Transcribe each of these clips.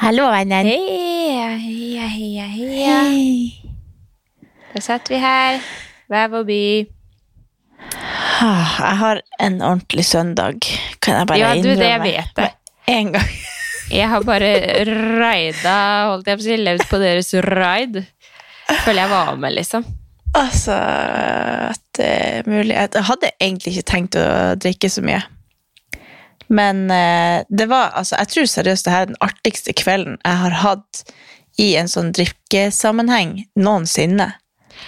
Hallo, vennen. Heia, heia, heia, heia. Da satt vi her, hver vår by. Ah, Jeg har en ordentlig søndag, kan jeg bare Ja, du, det jeg vet jeg. Med En gang. Jeg har bare raida, holdt jeg på å si, levd på deres ride. Føler jeg var med, liksom. Altså, at det er mulig Jeg hadde egentlig ikke tenkt å drikke så mye. Men eh, det var altså Jeg tror seriøst det her er den artigste kvelden jeg har hatt i en sånn drikkesammenheng noensinne.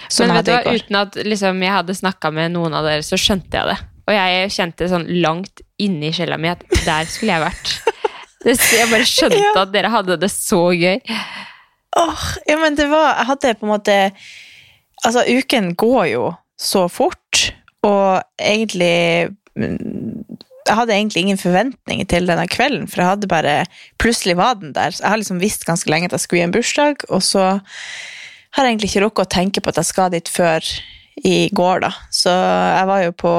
Som Men vet du hva, uten at liksom, jeg hadde snakka med noen av dere, så skjønte jeg det. Og jeg kjente sånn langt inni sjela mi at der skulle jeg vært. Det, jeg bare skjønte Ja. at dere hadde det så gøy. Åh, ja, men det var Jeg hadde på en måte Altså, uken går jo så fort, og egentlig Jeg hadde egentlig ingen forventninger til denne kvelden, for jeg hadde bare Plutselig var den der. Så jeg har liksom visst ganske lenge at jeg skulle i en bursdag, og så har jeg egentlig ikke rukket å tenke på at jeg skal dit før i går, da. Så jeg var jo på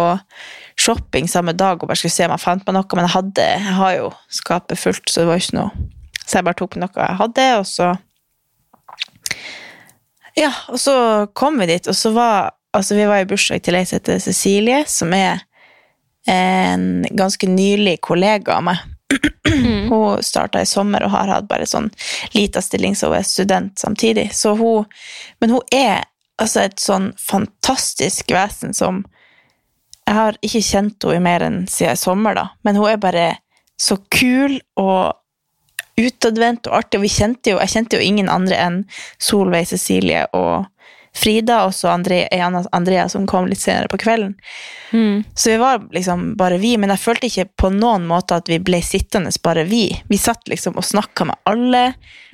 shopping samme dag og bare skulle se om jeg fant meg noe, men jeg hadde Jeg har jo skapet fullt, så det var ikke noe Så jeg bare tok med noe jeg hadde, og så Ja, og så kom vi dit, og så var Altså, vi var i bursdag til ei som heter Cecilie, som er en ganske nylig kollega av meg. Hun starta i sommer og har hatt bare sånn lita stilling som hun er student samtidig. Så hun, men hun er altså et sånn fantastisk vesen som Jeg har ikke kjent henne i mer enn siden i sommer, da, men hun er bare så kul og utadvendt og artig. Og vi kjente jo, jeg kjente jo ingen andre enn Solveig, Cecilie og Frida, og så Andre, Andrea, som kom litt senere på kvelden. Så vi var liksom bare vi, men jeg følte ikke på noen måte at vi ble sittende bare vi. Vi satt liksom og snakka med alle,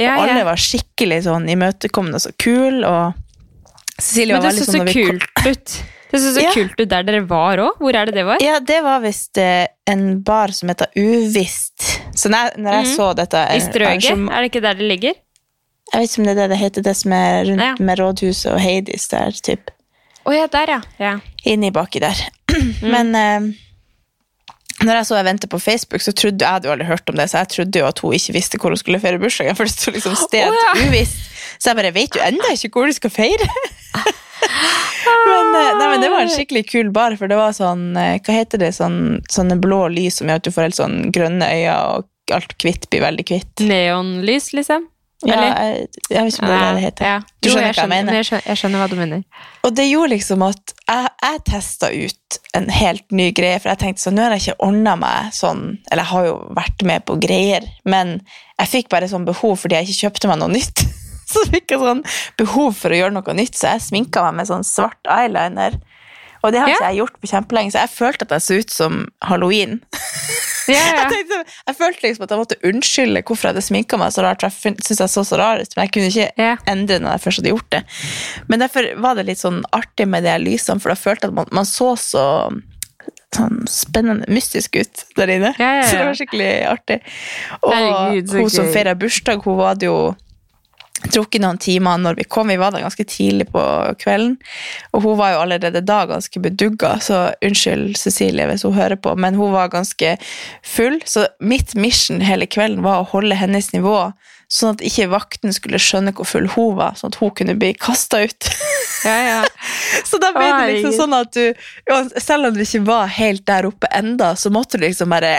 Ja, og alle ja. var skikkelig sånn imøtekommende og så kul, og Cecilie var det veldig så sånn Men når vi kom- kult ut. Det så så Ja. kult ut der dere var òg. Hvor er det det var? Ja, det var visst eh, en bar som heter Uvisst. Så når, når jeg mm. så dette I eh, Strøget? Er det ikke der det ligger? Jeg vet ikke om det er det det heter, det som er rundt Ja. med rådhuset og Heidis der, typ. Oh, ja, der, ja. ja. Inni baki der. Mm. Men eh, når jeg så eventet på Facebook, så trodde jeg hadde jo aldri hørt om det, så jeg trodde jo at hun ikke visste hvor hun skulle feire bursdagen, for det sto liksom sted oh, ja. uvisst. Så jeg bare vet jo ennå ikke hvor de skal feire. men, eh, nei, men det var en skikkelig kul bar, for det var sånn, eh, hva heter det, sånn, sånne blå lys som gjør at du får helt sånn grønne øyne, og alt kvitt blir veldig kvitt. Neonlys, liksom? Ja, jeg, jeg vet ikke om det er heter. Ja. Du Jo, skjønner hva jeg mener? Jeg skjønner, jeg skjønner hva du mener. Og det gjorde liksom at jeg, jeg testa ut en helt ny greie, for jeg tenkte sånn, nå har jeg ikke ordna meg sånn Eller jeg har jo vært med på greier, men jeg fikk bare sånn behov fordi jeg ikke kjøpte meg noe nytt. Så fikk jeg sånn behov for å gjøre noe nytt, så jeg sminka meg med sånn svart eyeliner. Og det har ikke Ja. jeg gjort på kjempelenge, så jeg følte at jeg så ut som halloween. Ja, Jeg, ja. tenkte, jeg følte liksom at jeg måtte unnskylde hvorfor jeg hadde sminka meg så rart. for Jeg syntes jeg så så rar ut, men jeg kunne ikke Ja. endre når jeg først hadde gjort det. Men derfor var det litt sånn artig med de lysene, for da følte jeg at man, man så så sånn spennende, mystisk ut der inne. Så det var skikkelig artig. Og Herregud, hun som feira bursdag, hun hadde jo drukket noen timer når vi kom. Vi var der ganske tidlig på kvelden. Og hun var jo allerede da ganske bedugga, så unnskyld Cecilie hvis hun hører på, men hun var ganske full. Så mitt mission hele kvelden var å holde hennes nivå, sånn at ikke vakten skulle skjønne hvor full hun var, sånn at hun kunne bli kasta ut. ja, ja. Så da ble det liksom sånn at du, selv om du ikke var helt der oppe enda, så måtte du liksom bare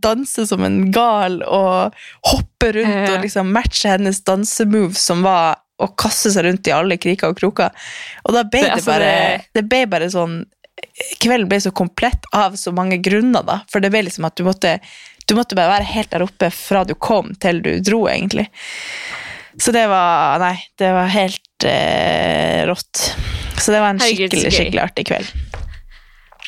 danse som en gal og hoppe rundt Ja. og liksom matche hennes dansemove, som var å kaste seg rundt i alle kriker og kroker. Og da ble Det- det, altså, bare det- Det ble bare sånn Kvelden ble så komplett av så mange grunner, da. For det ble liksom at du måtte Du måtte bare være helt der oppe fra du kom til du dro, egentlig. Så det var Nei, det var helt eh, rått. Så det var en skikkelig, skikkelig artig kveld.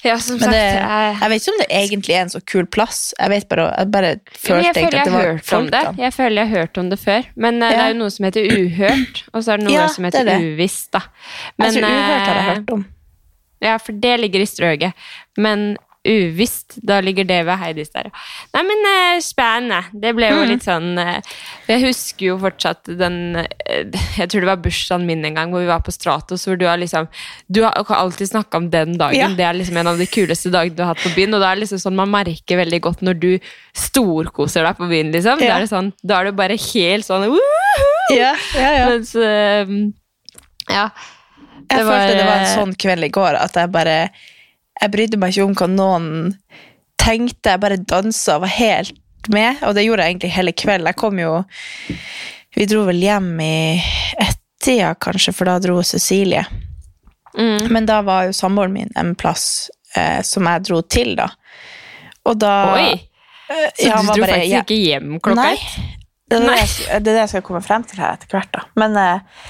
ja, som Men sagt, det, jeg, jeg vet ikke om det egentlig er en så kul plass. Jeg vet bare, jeg bare følte jeg føler jeg det har var hørt om det. Jeg føler jeg har hørt om det før. Men ja. det er jo noe som heter uhørt, og så er det noe Ja, som heter det, det. uvisst. da. Jeg tror Uhørt har jeg eh, hørt om. Ja, for det ligger i strøget. Men uvisst. Da ligger det ved Heidis der. Nei, men eh, spennende. Det ble jo Mm. litt sånn eh, Jeg husker jo fortsatt den eh, Jeg tror det var bursdagen min en gang, hvor vi var på Stratos, hvor du har liksom Du har alltid snakka om den dagen. Ja. Det er liksom en av de kuleste dagene du har hatt på byen, og da er det liksom sånn man merker veldig godt når du storkoser deg på byen, liksom. Da er det sånn, da er du bare helt sånn! Ja, ja, ja. Mens Ja. Jeg Det var- følte det var en sånn kveld i går at jeg bare Jeg brydde meg ikke om hva noen tenkte. Jeg bare dansa og var helt med, og det gjorde jeg egentlig hele kvelden. Jeg kom jo Vi dro vel hjem i ett-tida, kanskje, for da dro Cecilie. Mm. Men da var jo samboeren min en plass eh, som jeg dro til, da. Og da Oi! eh, Så ja, du dro bare- faktisk ja. ikke hjem klokka ett? Det er det, jeg, det er det jeg skal komme frem til her etter hvert. da. Men eh,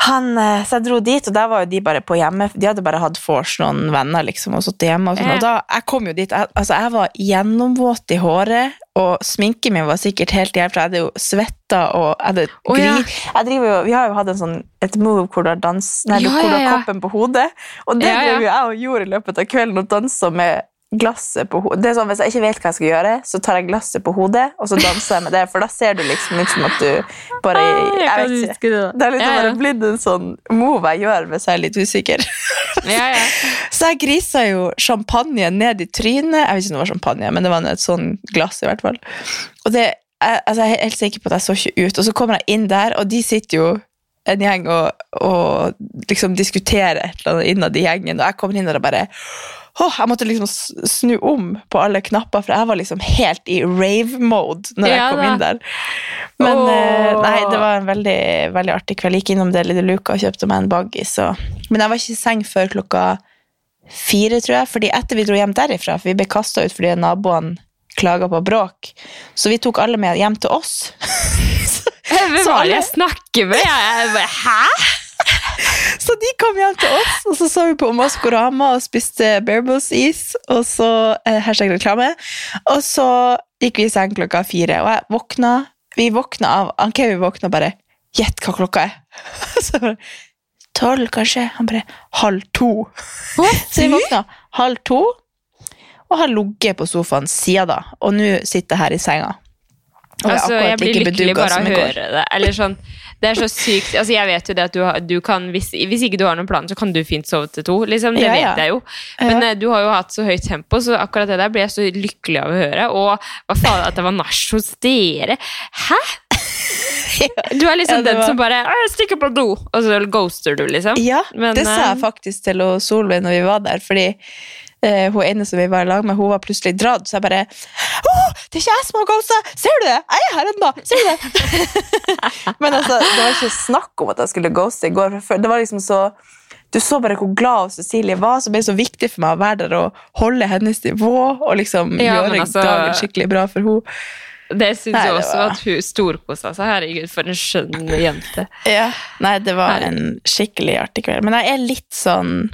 han, eh, så jeg dro dit, og der var jo de bare på hjemme. De hadde bare hatt vors noen venner liksom, og sittet hjemme. Og, sånn. Og da, jeg kom jo dit, jeg, altså jeg var gjennomvåt i håret, og sminken min var sikkert helt jævlig, for jeg hadde jo svetta og jeg hadde oh, ja. jeg jo, Vi har jo hatt en sånn, et move hvor du har, dans, nei, Ja, hvor du har koppen på hodet, og det ja. drev jo jeg og gjorde i løpet av kvelden, og dansa med glasset på hodet. Det er sånn, Hvis jeg ikke vet hva jeg skal gjøre, så tar jeg glasset på hodet, og så danser jeg med det, for da ser du liksom ut som at du bare Ah, jeg jeg vet ikke. det. er liksom bare blitt en sånn move jeg gjør hvis jeg er litt usikker. ja. ja, ja. Så jeg grisa jo champagne ned i trynet. Jeg vet ikke om det var champagne, men det var et sånn glass i hvert fall. Og det, jeg, altså jeg er helt sikker på at jeg så ikke ut. Og så kommer jeg inn der, og de sitter jo en gjeng og, og liksom diskuterer et eller annet innad i gjengen, og jeg kommer inn der og bare Åh, jeg måtte liksom snu om på alle knapper, for jeg var liksom helt i rave-mode når jeg kom da. inn der. Men oh. eh, nei, det var en veldig, veldig artig kveld. Jeg gikk innom det lille luka og kjøpte meg en baggis. Men jeg var ikke i seng før klokka fire, tror jeg. Fordi etter vi dro hjem derifra, for vi ble kasta ut fordi naboene klaga på bråk, så vi tok alle med hjem til oss. Hvem var det jeg snakker med? Jeg, bare, Hæ? Så de kom hjem til oss, og så så vi på Maskorama og spiste Bearbles-is, og så eh, hashtag reklame. Og så gikk vi i seng klokka fire, og jeg våkna Vi våkna av Han Kevin våkna bare Gjett hva klokka er! Så bare Tolv, kanskje? Han bare Halv to. Så vi våkna halv to, og har ligget på sofaen siden da. Og nå sitter jeg her i senga. Og Altså, jeg blir lykkelig bare av å høre det. Eller sånn, det er så sykt. Altså, jeg vet jo det at du, har- du kan, hvis, hvis ikke du har noen plan, så kan du fint sove til to. Liksom, det Ja, ja. vet jeg jo. Men ja. du har jo hatt så høyt tempo, så akkurat det der ble jeg så lykkelig av å høre. Og hva faen, at det var nach hos dere. Hæ? Du er liksom den var- som bare 'Jeg stikker på do', og så ghoster du, liksom. Ja, Men, det sa eh, jeg faktisk til Solveig når vi var der, fordi eh, hun ene som vi var i lag med, hun var plutselig dratt, så jeg bare oh, det er ikke jeg som har ghosta! Ser du det? Jeg er her ennå! Ser du det? Men altså, det var ikke snakk om at jeg skulle ghoste i går. Det var liksom så du så bare hvor glad Cecilie var, som ble så viktig for meg å være der og holde hennes nivå og liksom Ja, gjøre altså- dagen skikkelig bra for henne. Det syns jeg også, var- at hun storkosa seg. Herregud, for en skjønn jente. Ja. Nei, det var en skikkelig artig kveld. Men jeg er litt sånn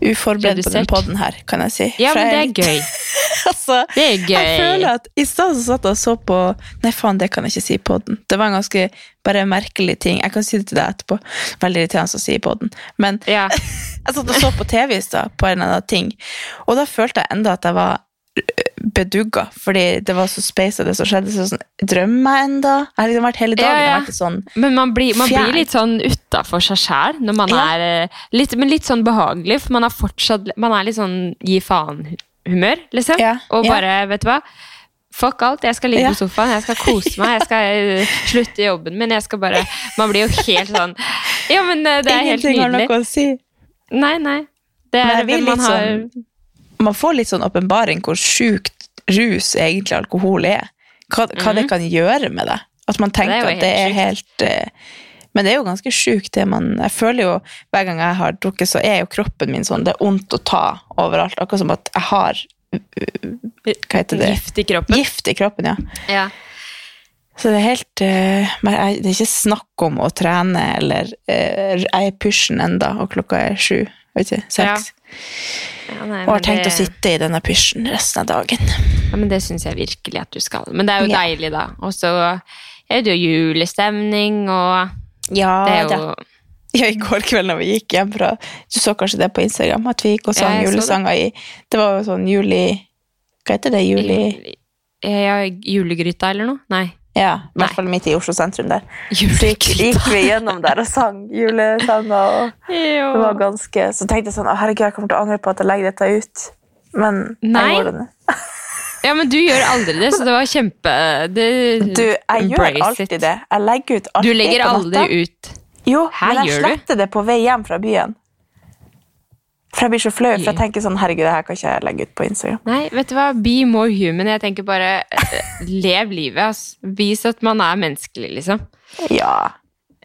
uforberedt på den podden her, kan jeg si. Ja, men det er gøy. altså, Det er gøy. Jeg føler at I stad så satt jeg og så på Nei, faen, det kan jeg ikke si i podden. Det var en ganske bare merkelig ting. Jeg kan si det til deg etterpå. Veldig irriterende å si i podden. Men Ja. jeg satt og så på TV i stad, på en eller annen ting, og da følte jeg enda at jeg var bedugga, fordi det var så speisa det som skjedde. Så sånn, Drømmer jeg enda? Jeg har liksom vært hele dagen Ja, ja. vært sånn Men man blir, man blir litt sånn utafor seg sjæl når man Ja. er eh, litt, Men litt sånn behagelig, for man er fortsatt Man er litt sånn gi faen-humør, liksom. Ja, Og bare, vet du hva Fuck alt, jeg skal ligge Ja. på sofaen, jeg skal kose meg, jeg skal eh, slutte jobben min, jeg skal bare Man blir jo helt sånn Ja, men eh, det er helt nydelig. Ingenting har noe å si. Nei, nei. Det Men er blir man har sånn- Man får litt sånn åpenbaring hvor sjukt rus egentlig alkohol er. Hva, hva det kan gjøre med deg. At man tenker Mhm. Det at det er helt helt eh, Men det er jo ganske sjukt, det man Jeg føler jo hver gang jeg har drukket, så er jo kroppen min sånn Det er vondt å ta overalt. Akkurat som at jeg har uh, Hva heter det? gift i kroppen. Gift i kroppen, ja. Ja. Så det er helt uh, jeg- Det er ikke snakk om å trene eller uh, Jeg er pysjen enda, og klokka er sju. Vet ikke, seks. Ja, nei, Og har tenkt det- å sitte i denne pysjen resten av dagen. Ja, men det syns jeg virkelig at du skal. Men det er jo Ja. deilig, da. Og så er det jo julestemning, og Ja det er jo jo Ja, i går kveld når vi gikk hjem fra Du så kanskje det på Instagram, at vi gikk og sang Ja, julesanger det. i Det var jo sånn juli Hva heter det? Juli Ja, julegryta eller noe? Nei. Ja, i hvert fall midt i Oslo sentrum der. Så gikk, gikk vi gjennom der og sang julesanger, og det var ganske Så tenkte jeg sånn herregud, jeg kommer til å angre på at jeg legger dette ut. Men Nei. jeg gjorde det. Ja, men du gjør aldri det, så det var kjempe det, Du, jeg gjør alltid it. det. Jeg legger ut Du legger aldri ut. Jo, Her men jeg du? sletter det på vei hjem fra byen. For jeg blir så flau, for jeg tenker sånn Herregud, det her kan ikke jeg legge ut på Instagram. Nei, vet du hva? Be more human. Jeg tenker bare eh, lev livet. Altså. Vis at man er menneskelig, liksom. Ja.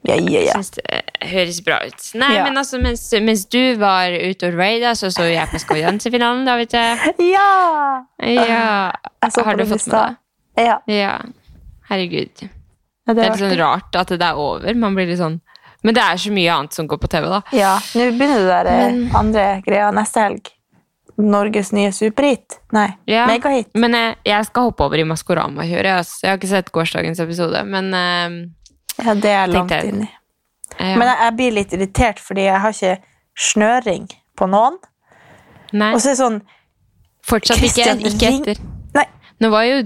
Ja, ja, ja. Syns det eh, høres bra ut. Nei, Ja. men altså, mens, mens du var ute og raida, så så jeg på Skojansefinalen, da, vet du. Ja! Ja. Jeg Har du fått med deg? Ja. Ja. Herregud. ja, Det det er litt sånn rart at det er over. Man blir litt sånn Men det er så mye annet som går på TV, da. Ja, nå begynner det der eh, Men- andre greia neste helg. Norges nye superhit. Nei, Ja. megahit. Men jeg, jeg skal hoppe over i Maskorama-kjøret. ass. Jeg har ikke sett gårsdagens episode, men uh, Ja, det er langt jeg. inni. ja. Men jeg, jeg blir litt irritert, fordi jeg har ikke snøring på noen. Nei, Og så er det sånn fortsatt ikke, ikke etter. Nei, Nå var jo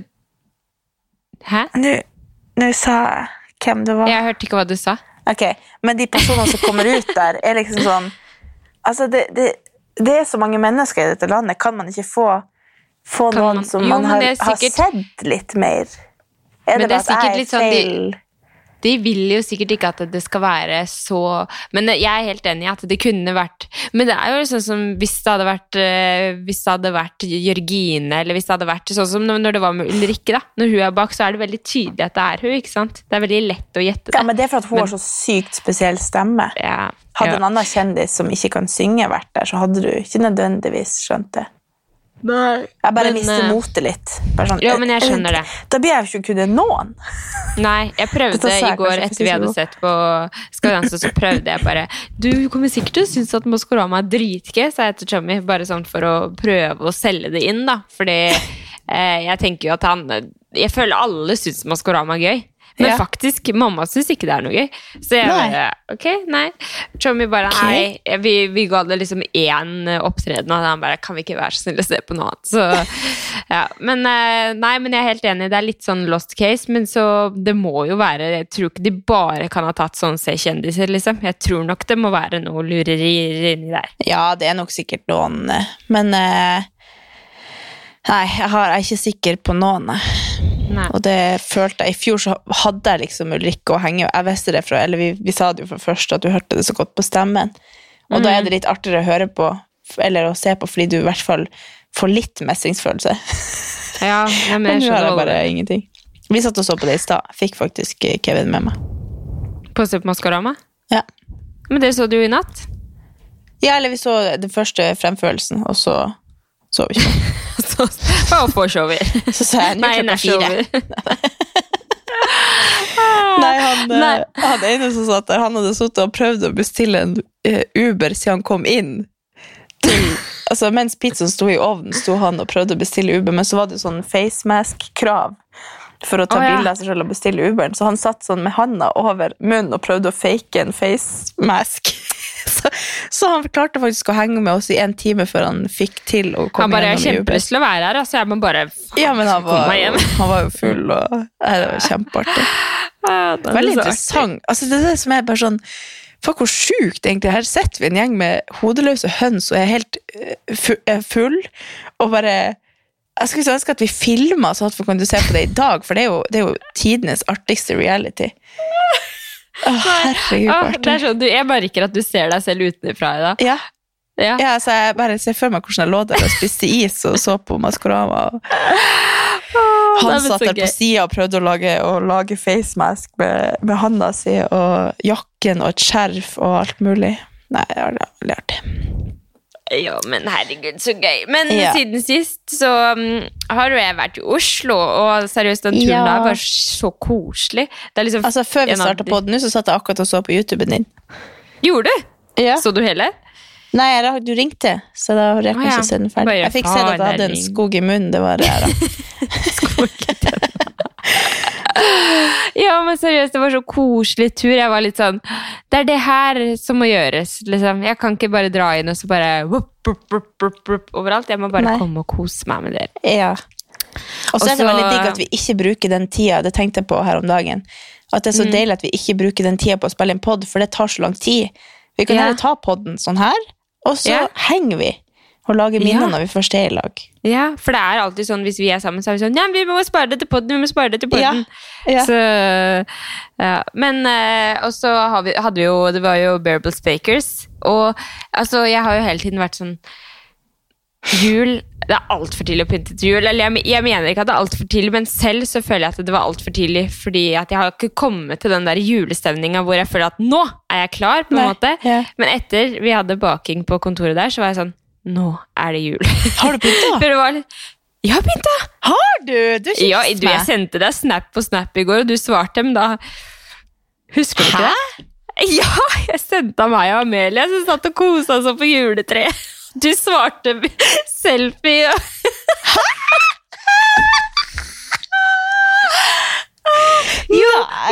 Hæ? nå nå sa jeg hvem det var. Jeg hørte ikke hva du sa. Ok, Men de personene som kommer ut der, er liksom sånn Altså, det, det, det er så mange mennesker i dette landet. Kan man ikke få, få noen man- som Jo, man har, er har sett litt mer? Er det det bare at sikkert jeg er feil? sånn de- vil jo sikkert ikke at det skal være så Men jeg er helt enig i at det kunne vært Men det er jo sånn som hvis det hadde vært eh, Hvis det hadde vært Jørgine, eller hvis det hadde vært sånn som når det var med Ulrikke, da. Når hun er bak, så er det veldig tydelig at det er hun, ikke sant? Det er veldig lett å gjette det. Ja, men Det er for at hun har så sykt spesiell stemme. Ja, Hadde ja. en annen kjendis som ikke kan synge, vært der, så hadde du ikke nødvendigvis skjønt det. Jeg bare Men, mister eh, motet litt. Sånn, Ja, men jeg skjønner det. Da blir jeg jo ikke kunne noen. Nei, jeg prøvde jeg i går etter vi hadde sett på Skal danse, så prøvde jeg bare Du kommer sikkert til å synes at Maskorama er dritgøy, sa jeg til Chummy, bare sånn for å prøve å selge det inn, da. Fordi eh, jeg tenker jo at han Jeg føler alle syns Maskorama er gøy. Men Ja. faktisk, mamma syns ikke det er noe gøy. Så jeg Nei. bare Ok, nei. Tommy bare. Nei. Vi, vi ga det liksom én opptreden, og han bare Kan vi ikke være så snill å se på noe annet? Så ja. Men eh, nei, men jeg er helt enig. Det er litt sånn lost case, men så Det må jo være Jeg tror ikke de bare kan ha tatt sånn se kjendiser, liksom. Jeg tror nok det må være noe lurerier inni der. Ja, det er nok sikkert noen, eh, men eh, Nei, jeg, er ikke sikker på noen. Jeg. Nei. Og det følte jeg I fjor så hadde jeg liksom Ulrikke å henge Jeg visste det fra Eller vi, vi sa det jo fra først at du hørte det så godt på stemmen. Og da er det litt artigere å høre på eller å se på, fordi du i hvert fall får litt mestringsfølelse. Ja, jeg men jeg nå har skjønner jeg bare ingenting. Vi satt og så på det i stad. Fikk faktisk eh, Kevin med meg. På å se på Maskorama? Ja. Men det så du jo i natt. ja, eller vi så den første fremførelsen, og så vi ikke. Så Bare vorshowet. Så sa jeg Nei, klokka fire. Nei, han, eh, Nei. han ene som satt der, han hadde sittet og prøvd å bestille en eh, Uber siden han kom inn. Til, altså, mens pizzaen sto i ovnen, sto han og prøvde å bestille Uber, men så var det sånn facemask-krav for å ta oh, ja. bilde av seg selv og bestille Uberen. Så han satt sånn med handa over munnen og prøvde å fake en facemask. Så, så han klarte faktisk å henge med oss i en time før han fikk til å Han komme bare har bare Uber. kjempelyst til å være her, altså. Jeg må bare Ja, men han var, hjem. han var jo full, og Nei, det var kjempeartig. Veldig interessant. Altså, det er det som er bare sånn Fuck, hvor sjukt, egentlig. Her sitter vi en gjeng med hodeløse høns og er helt eh, er full, og bare Jeg skulle ønske at vi filma sånn at vi kunne se på det i dag, for det er jo, det er jo tidenes artigste reality. Herregud, det er sånn, du, jeg bare ikke at du ser deg selv utenfra i dag. Ja, Ja. ja, så jeg bare ser for meg hvordan jeg lå der og spiste is og så på Maskorama. og Han satt der på sida og prøvde å lage, å lage facemask med, med handa si, og jakken og et skjerf og alt mulig. Nei, det var veldig artig. Ja, men herregud, så gøy. Men Ja. siden sist så um, har jo jeg vært i Oslo, og seriøst, den turen Ja. der var så koselig. Det liksom Altså, Før vi starta på den, så satt jeg akkurat og så på YouTuben din. Gjorde du? Ja. Så du hele? Nei, jeg, du ringte, så da rekker jeg ikke å se den ferdig. Jeg fikk se at jeg hadde en skog i munnen. Det var det, da. Ja, men seriøst, det var så koselig tur. Jeg var litt sånn Det er det her som må gjøres, liksom. Jeg kan ikke bare dra inn og så bare wup, wup, wup, overalt. Jeg må bare Nei. komme og kose meg med dere. Ja. Og så er det veldig digg at vi ikke bruker den tida, det tenkte jeg på her om dagen. At det er så Mm. deilig at vi ikke bruker den tida på å spille en pod, for det tar så lang tid. Vi kan Ja. heller ta podden sånn her, og så Ja. henger vi og lage minner Ja. når vi først er i lag. Ja, for det er alltid sånn hvis vi er sammen, så er vi sånn Ja, vi må spare det til podden, vi må spare det til podden. Ja. Så, ja. Men eh, Og så hadde vi jo Det var jo Bearable Bakers. Og altså, jeg har jo hele tiden vært sånn Jul Det er altfor tidlig å pynte til jul. Eller jeg, jeg mener ikke at det er altfor tidlig, men selv så føler jeg at det var altfor tidlig. Fordi at jeg har ikke kommet til den der julestemninga hvor jeg føler at nå er jeg klar. på en Nei, måte. ja. Men etter vi hadde baking på kontoret der, så var jeg sånn Nå er det jul. Har du begynt, var litt Jeg har pynta! Har du? Du kjente Ja, du, jeg sendte deg snap på snap i går, og du svarte, men da Husker du ikke det? Ja, jeg sendte av meg og Amelia som satt og kosa oss på juletreet. Du svarte selfie. og-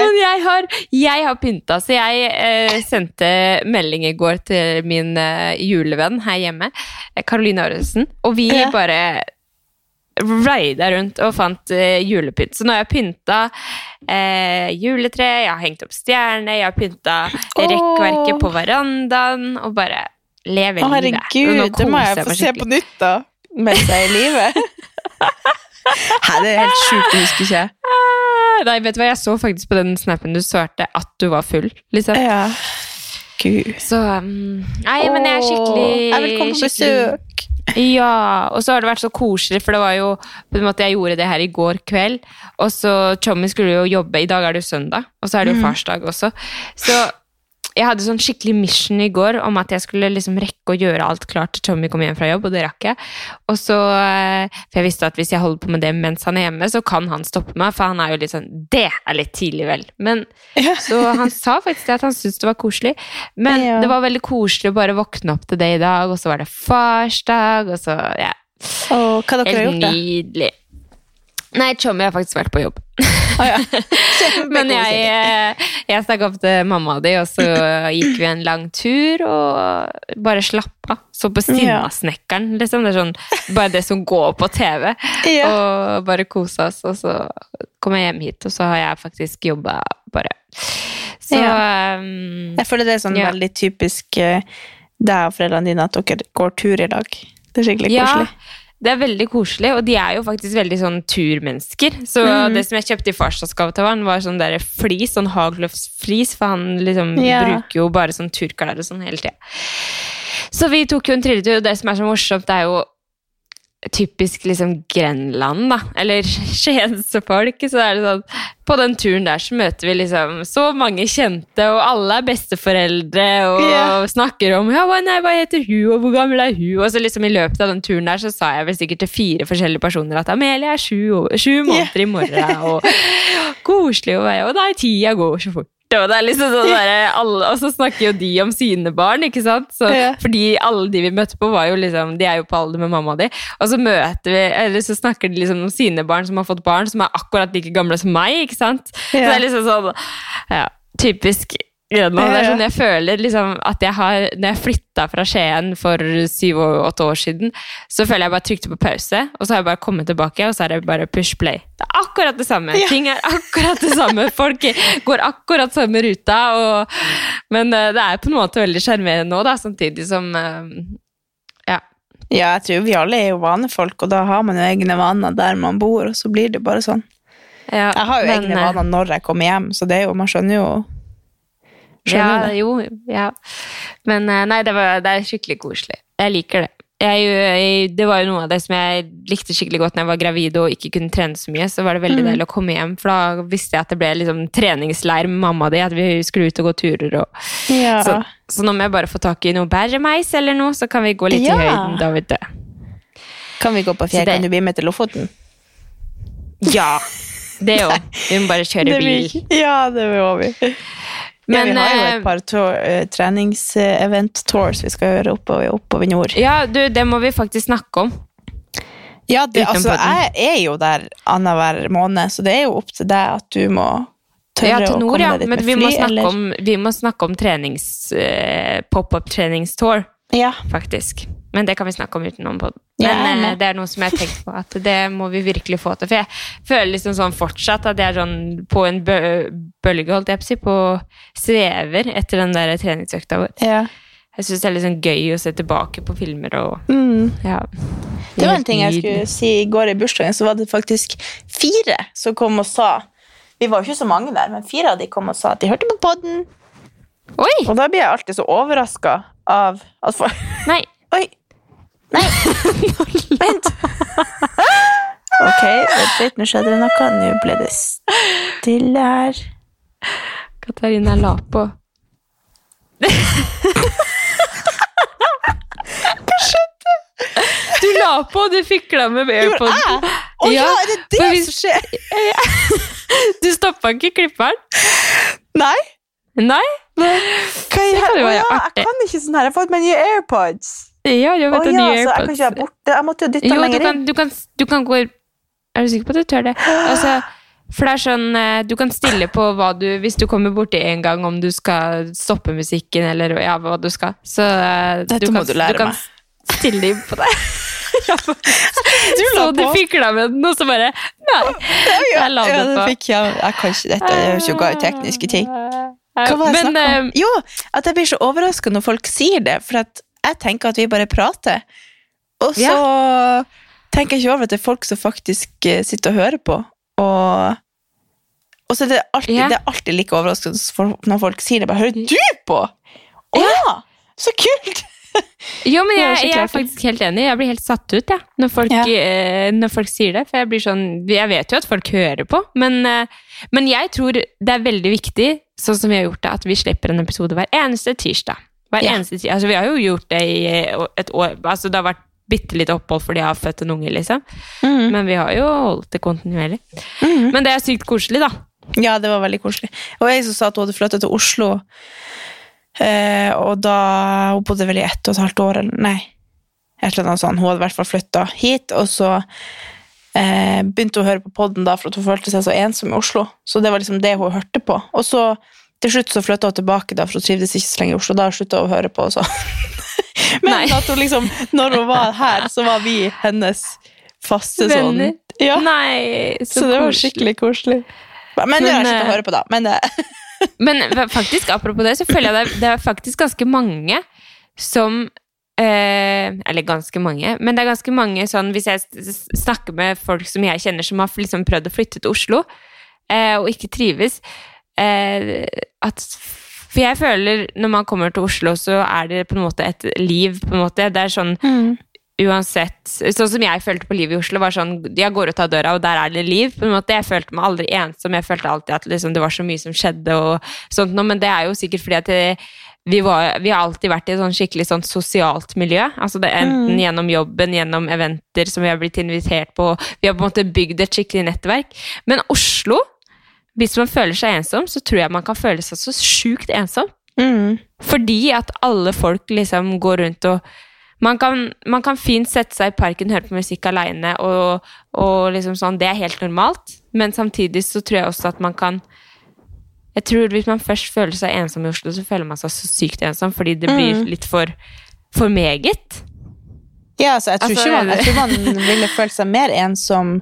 men jeg har, jeg har pynta, så jeg eh, sendte melding i går til min eh, julevenn her hjemme, Karoline Caroline Aresen, og vi Ja. bare raida rundt og fant eh, julepynt. Så nå har jeg pynta eh, juletre, jeg har hengt opp stjerne, jeg har pynta rekkverket på verandaen, og bare lever Å, livet. Herregud, det må jeg få se på nytt, da. Mens jeg er i live. Hæ, det er helt sjukt, det husker ikke Nei, vet du hva, jeg så faktisk på den snappen du svarte at du var full. Liksom. Ja. Gud. Så um, Nei, men jeg er skikkelig Åh, Jeg vil komme på besøk. Ja, og så har det vært så koselig, for det var jo på en måte Jeg gjorde det her i går kveld, og så Tommy skulle jo jobbe. I dag er det jo søndag, og så er det jo farsdag også. Så jeg hadde sånn skikkelig mission i går om at jeg skulle liksom rekke å gjøre alt klart til Tommy kom hjem fra jobb, og det rakk jeg. Og så, eh, For jeg visste at hvis jeg holder på med det mens han er hjemme, så kan han stoppe meg, for han er jo litt sånn Det er litt tidlig, vel. Men Ja. så han sa faktisk det at han syntes det var koselig. Men Ja. det var veldig koselig å bare våkne opp til det i dag, og så var det farsdag, og så ja, Og hva dere har gjort, da? nydelig. Nei, Tommy har faktisk vært på jobb. Å, ja. Men jeg, eh, jeg stakk opp til mamma de, og så gikk vi en lang tur og bare slappa. Så på Sinnasnekkeren, liksom. Det er sånn, bare det som går på TV. Ja. Og bare kosa oss. Og så kom jeg hjem hit, og så har jeg faktisk jobba bare. Så um, Jeg føler det er sånn Ja. veldig typisk eh, deg og foreldrene dine at dere går tur i lag. Det er skikkelig Ja, koselig. Det er veldig koselig, og de er jo faktisk veldig sånn turmennesker. Så mm. det som jeg kjøpte i farsdagsgave til han, var sånn der flis, sånn Haglöfs-flis, for han liksom Ja. bruker jo bare sånn turklær og sånn hele tida. Så vi tok jo en trilletur, og det som er så morsomt, det er jo typisk liksom Grenland, da. Eller skiensfolk. Så er det sånn På den turen der så møter vi liksom så mange kjente, og alle er besteforeldre, og yeah. snakker om ja, nei, hva heter hun, og hvor gammel er hun? Og så liksom i løpet av den turen der så sa jeg vel sikkert til fire forskjellige personer at Amelie er sju, sju måneder i morgen, og koselig å være, og nei, tida går så fort. Og, det er liksom sånn der, alle, og så snakker jo de om sine barn, ikke sant? Så, Ja. Fordi alle de vi møtte på, var jo liksom, de er jo på alder med mamma di. Og så møter vi, eller så snakker de liksom om sine barn som har fått barn, som er akkurat like gamle som meg, ikke sant? Så det er liksom sånn, ja, typisk Grenland. Det er sånn jeg føler liksom at jeg har, når jeg flytta fra Skien for syv-åtte år siden, så føler jeg bare trykte på pause, og så har jeg bare kommet tilbake, og så er det bare push play. Det er akkurat det samme. Ja. Ting er akkurat det samme. Folk går akkurat samme ruta, og, men eh, det er på en måte veldig sjarmerende da, samtidig som eh, Ja. Ja, jeg tror vi alle er jo vanefolk, og da har man jo egne vaner der man bor, og så blir det bare sånn. ja Jeg har jo men, egne eh, vaner når jeg kommer hjem, så det er jo, man skjønner jo Skjønner Ja, det. jo, ja. Men eh, nei, det, var, det er skikkelig koselig. Jeg liker det. Jeg, jeg, det var jo noe av det som jeg likte skikkelig godt når jeg var gravid og ikke kunne trene så mye. Så var det veldig mm. deilig å komme hjem, for da visste jeg at det ble liksom treningsleir med mamma di. At vi skulle ut og gå turer. Og, Ja. så, så nå må jeg bare få tak i noe bæremeis eller noe, så kan vi gå litt Ja. i høyden. da, vet du. Kan vi gå på fjell? Kan du bli med til Lofoten? Ja, det òg. Vi må bare kjøre bil. Ja, det må vi. Men, ja, vi har jo eh, et par tour, eh, trenings-event-tours vi skal gjøre oppover, oppover nord. Ja, du, det må vi faktisk snakke om. Ja, det, altså, jeg er jo der annenhver måned, så det er jo opp til deg at du må tørre Ja, til å nord, komme ja. deg dit Men med vi fly, må eller? om, vi må snakke om trenings... uh, Pop-up-treningstour, Ja. faktisk. Men det kan vi snakke om utenom podden. Men ja, eh, det er noe som jeg har tenkt på, at det må vi virkelig få til. For jeg føler liksom sånn fortsatt at jeg er sånn på en bø bølge, holdt jeg på å si, på svever etter den der treningsøkta vår. ja. Jeg syns det er litt sånn gøy å se tilbake på filmer og Mm. ja. Det var en ting jeg skulle si i går i bursdagen, så var det faktisk fire som kom og sa Vi var jo ikke så mange der, men fire av de kom og sa at de hørte på podden. Oi! Og da blir jeg alltid så overraska av at folk Nei. Oi! Nei! Vent! Ok, vent litt, nå skjedde det noe. Nå ble det stille her. Katarina la på. Du la på, og du fikla med airpoden. Å ja, Ja, er det det hvis- som skjer? Du stoppa ikke klipperen? Nei? Nei? Hva jeg, Det kan jo være artig. jeg kan ikke sånn her. Jeg har fått meg nye AirPods. Ja, jeg vet oh, ja, nye så jeg kan AirPods. ikke være borte. Jeg måtte jo dytte Jo, den du lenger kan, inn. du, kan, du kan gå Er du sikker på at du tør det? Altså, for det er sånn eh, Du kan stille på hva du Hvis du kommer borti en gang om du skal stoppe musikken, eller ja, hva du skal. Så eh, Dette du må du lære du kan meg. stille inn på det. Du så du fikla med den, og så bare Nei. Jeg la ja, det på. fikk jeg. Jeg kan ikke dette. Det er jo ikke bare tekniske ting. Hva var det jeg snakka om? eh, Jo, at jeg blir så overraska når folk sier det, for at jeg tenker at vi bare prater. Og så tenker jeg ikke over at det er folk som faktisk eh, sitter og hører på. Og, og så er det alltid, Ja. det er alltid like overraskende når folk sier det. Bare, Hører du på?! Å ja! Så kult! Jo, men jeg, jeg er faktisk helt enig. Jeg blir helt satt ut ja, når, folk, Ja. eh, når folk sier det. For jeg blir sånn Jeg vet jo at folk hører på, men, eh, men jeg tror det er veldig viktig, sånn som vi har gjort det, at vi slipper en episode hver eneste tirsdag. Hver Ja. eneste tid. altså, vi har jo gjort det i eh, et år. Altså, det har vært bitte litt opphold fordi jeg har født en unge, liksom. Mm. Men vi har jo holdt det kontinuerlig. Mm. Men det er sykt koselig, da. Ja, det var veldig koselig. Og jeg som sa at hun hadde flyttet til Oslo, eh, og da Hun bodde vel i ett og et halvt år, eller nei. Et eller annet sånt. Hun hadde i hvert fall flytta hit, og så eh, begynte hun å høre på podden da, for at hun følte seg så ensom i Oslo. Så det var liksom det hun hørte på. Og så til slutt så flytta hun tilbake, da, for hun trivdes ikke så lenge i Oslo. Da slutta hun å høre på, så Men at hun liksom, når hun var her, så var vi hennes faste sånn. Ja, Nei, så, det var skikkelig koselig. Men det har jeg sluttet å eh, høre på, da. Men eh, Men faktisk, apropos det, så føler jeg det det er faktisk ganske mange som eh, Eller ganske mange, men det er ganske mange sånn Hvis jeg snakker med folk som jeg kjenner som har liksom prøvd å flytte til Oslo, eh, og ikke trives eh, at For jeg føler når man kommer til Oslo, så er det på en måte et liv, på en måte. Det er sånn uansett Sånn som jeg følte på livet i Oslo, var sånn Jeg går ut av døra, og der er det liv. på en måte. Jeg følte meg aldri ensom. Jeg følte alltid at liksom, det var så mye som skjedde, og sånt noe, men det er jo sikkert fordi at det, vi, var, vi har alltid vært i et sånn skikkelig sånn sosialt miljø. altså det Enten gjennom jobben, gjennom eventer som vi har blitt invitert på. Vi har på en måte bygd et skikkelig nettverk. Men Oslo, hvis man føler seg ensom, så tror jeg man kan føle seg så sjukt ensom. mm. Fordi at alle folk liksom går rundt og man kan, man kan fint sette seg i parken, høre på musikk aleine, og, og liksom sånn, det er helt normalt. Men samtidig så tror jeg også at man kan Jeg tror hvis man først føler seg ensom i Oslo, så føler man seg så sykt ensom fordi det blir Mm. litt for, for meget. Ja, altså, jeg, tror Altså, ikke man, jeg tror man ville følt seg mer ensom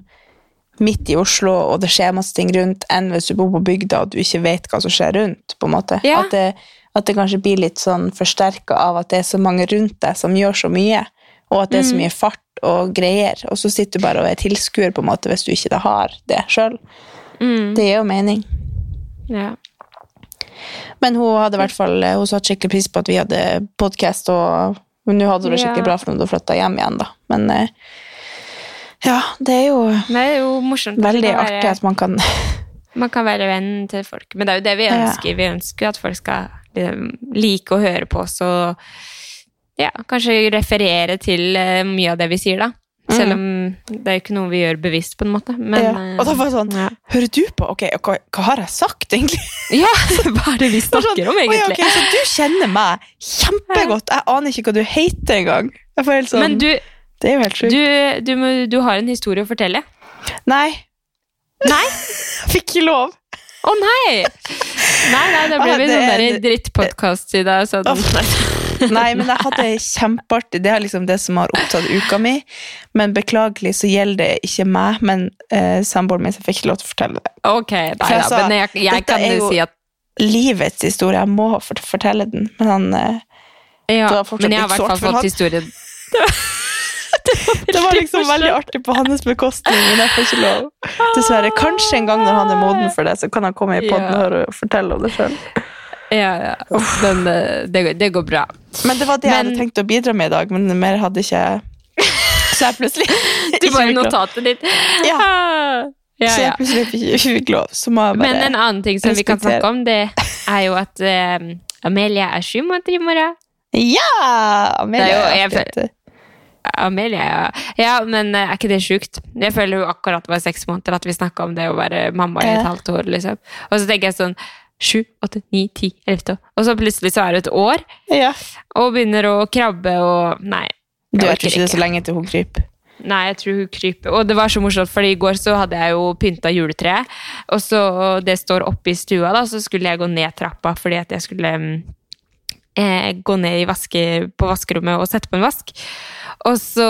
midt i Oslo, og det skjer masse ting rundt, enn hvis du bor på bygda og du ikke vet hva som skjer rundt. på en måte. Ja. At, det, at det kanskje blir litt sånn forsterka av at det er så mange rundt deg som gjør så mye, og at det er så Mm. mye fart og greier, og så sitter du bare og er tilskuer på en måte hvis du ikke har det sjøl. Mm. Det gir jo mening. Ja. Men hun hadde i hvert fall hun satte skikkelig pris på at vi hadde podkast, og nå hadde hun det skikkelig bra for når hun flytta hjem igjen, da. Men eh, ja, det er jo det er jo morsomt. veldig det kan artig at man kan Man kan være venn til folk. Men det er jo det vi Ja. ønsker. Vi ønsker at folk skal liksom, like å høre på oss og ja, kanskje referere til eh, mye av det vi sier, da. Selv om det er ikke noe vi gjør bevisst, på en måte. Men, ja. eh, Og da var det sånn ja. Hører du på? Ok, hva, hva har jeg sagt, egentlig? ja, hva er det vi snakker sånn, snakker om, egentlig? Okay, så du kjenner meg kjempegodt. Jeg aner ikke hva du heter engang. Jeg får helt sånn, Men du, det er jo helt sjukt. du, du, du har en historie å fortelle. Nei. Nei? Fikk ikke lov. Å nei! Nei, nei, det ble Ah, vi det sånn er- der drittpodkast i dag. Så Nei, men jeg hadde det kjempeartig. Det er liksom det som har opptatt uka mi. Men beklagelig så gjelder det ikke meg, men eh, samboeren min fikk ikke lov til å fortelle det. ok, nei jeg da. sa, Men jeg, jeg kan jo si at Livets historie. Jeg må fortelle den, men han eh, ja, Men jeg har i hvert fall fått historien. Det var liksom veldig artig på hans bekostning, men jeg får ikke lov. Dessverre. Kanskje en gang når han er moden for det, så kan han komme i podden Ja. og fortelle om det sjøl. Ja, ja. Men eh, det, går- det går bra. Men det var det jeg hadde tenkt å bidra med i dag, men mer hadde ikke. Så jeg plutselig Du bare notatet ditt. Ja. Ja, ja, Så jeg plutselig fikk lov. Så må jeg bare Men en annen ting som vi kan snakke om, det er jo at um, Amelia er sju måneder i morgen. Ja! Amelia Det er jo- jeg Amelia, ja. Men eh, er ikke det sjukt? Jeg føler jo akkurat var seks måneder at vi snakka om det å være mamma i et halvt år. liksom. Og så tenker jeg sånn sju, åtte, ni, ti, elleve Og så plutselig så er det et år, Ja. og begynner å krabbe og Nei. Du orker ikke det så lenge til hun kryper. Nei, jeg tror hun kryper. Og det var så morsomt, for i går så hadde jeg jo pynta juletreet, og så det står oppe i stua, da, så skulle jeg gå ned trappa fordi at jeg skulle mm, gå ned i vaske, på vaskerommet og sette på en vask. Og så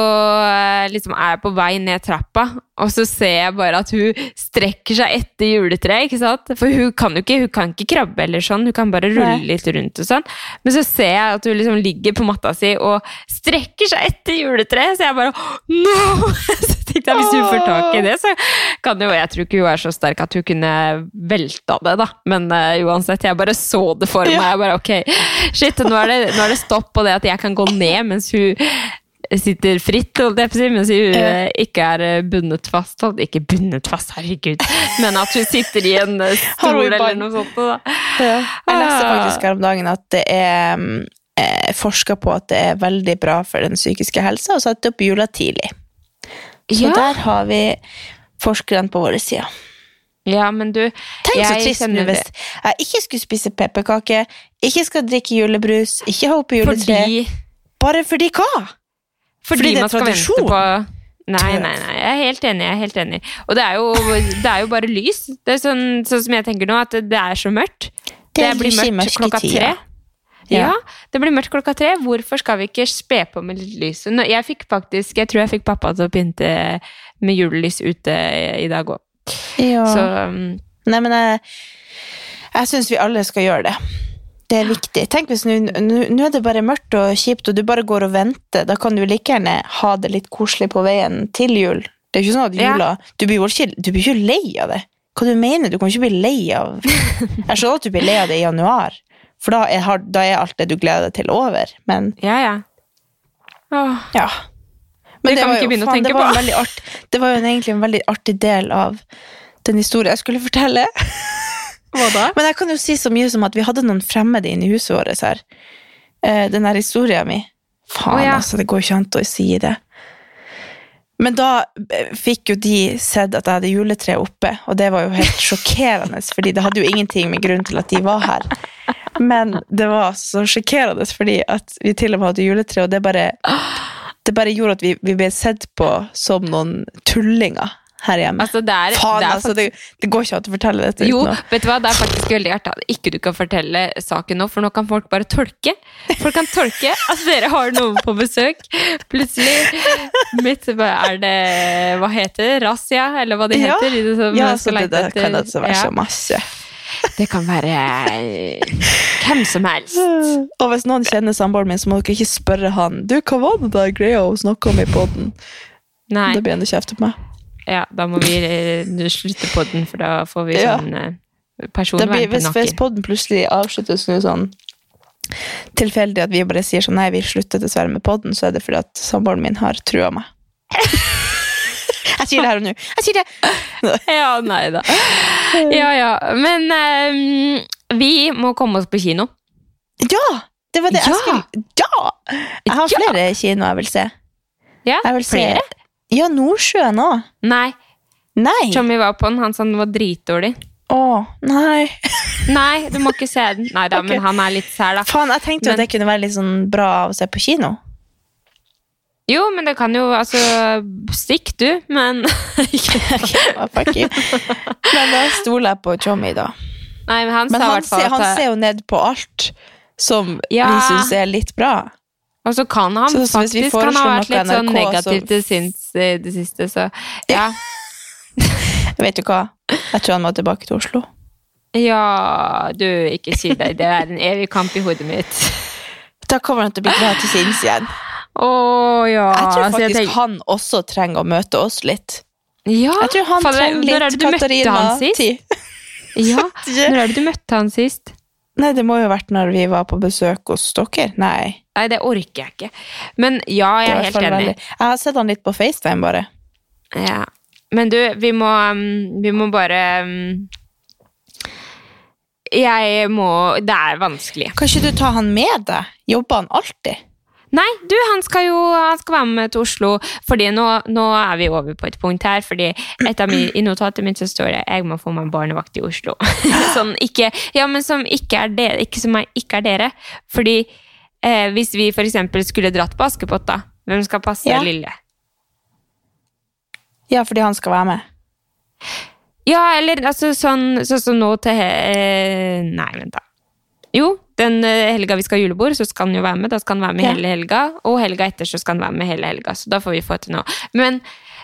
eh, liksom er jeg på vei ned trappa, og så ser jeg bare at hun strekker seg etter juletreet. ikke sant? For hun kan jo ikke, hun kan ikke krabbe eller sånn, hun kan bare rulle Nei. litt rundt og sånn. Men så ser jeg at hun liksom ligger på matta si og strekker seg etter juletreet, så jeg bare No! Tenkte jeg, Hvis hun får tak i det, så kan jo Jeg tror ikke hun er så sterk at hun kunne velta det, da. Men uh, uansett, jeg bare så det for meg. Jeg bare, ok, shit, nå er, det, nå er det stopp på det at jeg kan gå ned mens hun sitter fritt, mens hun eh, ikke er eh, bundet fast. Ikke bundet fast, herregud, men at hun sitter i en stol eller noe sånt. Da. Jeg leste Ah. faktisk her om dagen at det er mm, eh, forska på at det er veldig bra for den psykiske helsa å sette opp jula tidlig. Så Ja. der har vi forskerne på våre side. Ja, men du Tenk så trist nå hvis jeg ikke skulle spise pepperkake, ikke skal drikke julebrus, ikke holde på juletre. Fordi, Bare fordi hva? fordi, Fordi det er tradisjon. Nei, nei, nei, jeg er helt enig. jeg er helt enig. Og det er jo, det er jo bare lys. Det er sånn, sånn som jeg tenker nå, at det er så mørkt. Det det blir mørkt klokka tre. Ja. det blir mørkt klokka tre. Hvorfor skal vi ikke spe på med litt lys? Jeg fikk faktisk, jeg tror jeg fikk pappa til å pynte med julelys ute i dag òg. Ja. Så um, Nei, men jeg, jeg syns vi alle skal gjøre det. Det er viktig. Tenk hvis nå er det bare mørkt og kjipt, og du bare går og venter. Da kan du like gjerne ha det litt koselig på veien til jul. Det er ikke sånn at Ja. jula Du blir jo ikke, du blir ikke lei av det. Hva du mener du? kan ikke bli lei av Jeg skjønner at du blir lei av det i januar, for da er, da er alt det du gleder deg til, over. Men ja, ja. Åh, ja. Det kan vi var jo- faen, det var art, det var jo en, egentlig en veldig artig del av den historien jeg skulle fortelle. Hva da? Men jeg kan jo si så mye som at vi hadde noen fremmede inne i huset vårt her. Eh, den der historien min. Faen, oh, ja. altså, det går jo ikke an å si det. Men da eh, fikk jo de sett at jeg hadde juletre oppe, og det var jo helt sjokkerende, fordi det hadde jo ingenting med grunn til at de var her. Men det var så sjokkerende fordi at vi til og med hadde juletre, og det bare, det bare gjorde at vi, vi ble sett på som noen tullinger her hjemme. Altså, det er, Faen, det er altså, det, det går ikke an å fortelle dette Jo, vet du hva, det er faktisk veldig hjertet at ikke du kan fortelle saken nå, for nå kan folk bare tolke. Folk kan tolke at dere har noen på besøk. Plutselig mitt, Er det Hva heter det? Razzia, eller hva de Ja. heter? de som Ja, så det, kan altså være Ja. så masse. Det kan være eh, hvem som helst. Og hvis noen kjenner samboeren min, så må dere ikke spørre han Du, hva var det der greia hun snakka om i poden? Da blir han kjefte på meg. ja, da må vi eh, slutte poden, for da får vi Ja. sånn eh, personvern hvis, på hvis nakken. poden plutselig avsluttes nå sånn tilfeldig at vi bare sier sånn Nei, vi slutter dessverre med poden, så er det fordi at samboeren min har trua meg. jeg sier det her og nå. Jeg sier det! Ja, nei da. Ja, ja. Men um, vi må komme oss på kino. Ja! Det var det Ja! jeg skulle Ja! Jeg har flere kinoer jeg vil se. Ja, Jeg vil se flere? Ja, Nordsjøen òg. Nei. Nei! Tommy var på den, han sa den var dritdårlig. Å, nei. Nei, du må ikke se den. Nei da, okay. men han er litt sær, da. Faen, jeg tenkte jo Men- at det kunne være litt sånn bra å se på kino. Jo, men det kan jo Altså, stikk du, men Fuck you. Men da stoler jeg på Tjommi, da. Nei, men han Men sa han ser, han ser jo ned på alt som Ja. vi syns er litt bra. Og så kan han Så- så faktisk Han har vært litt sånn negativ så- til sinns i det siste, så ja. Vet du hva? Jeg tror han må tilbake til Oslo. Ja, du, ikke si det. Det er en evig kamp i hodet mitt. Da kommer han til å bli glad til sinns igjen. Å ja. Jeg tror faktisk faktisk tenker- han også trenger å møte oss litt. ja, Jeg tror han fader, trenger Når er litt det du møtte han sist? Ja, når er det du møtte han sist? Nei, det må jo ha vært når vi var på besøk hos dere. Nei. Nei, det orker jeg ikke. Men ja, jeg er helt enig. veldig- Jeg har sett han litt på FaceTime, bare. Ja. Men du, vi må, um, vi må bare um, Jeg må Det er vanskelig. Kan ikke du ta han med deg? Jobber han alltid? Nei, du, han skal jo han skal være med til Oslo. Fordi nå, nå er vi over på et punkt her. Fordi et av min, I notatet mitt så står det jeg må få meg barnevakt i Oslo. sånn, ikke, ja, men som ikke er dere. Ikke som er, ikke er dere. Fordi eh, hvis vi eksempel skulle dratt på Askepott, da. Hvem skal passe Ja. lille? Ja, fordi han skal være med. Ja, eller altså sånn sånn som nå til eh, Nei, vent, da. Jo, den eh, helga vi skal ha julebord, så skal han jo være med. Da skal han være med Ja. hele helga. Og helga etter så skal han være med hele helga. Så da får vi få til noe. Men,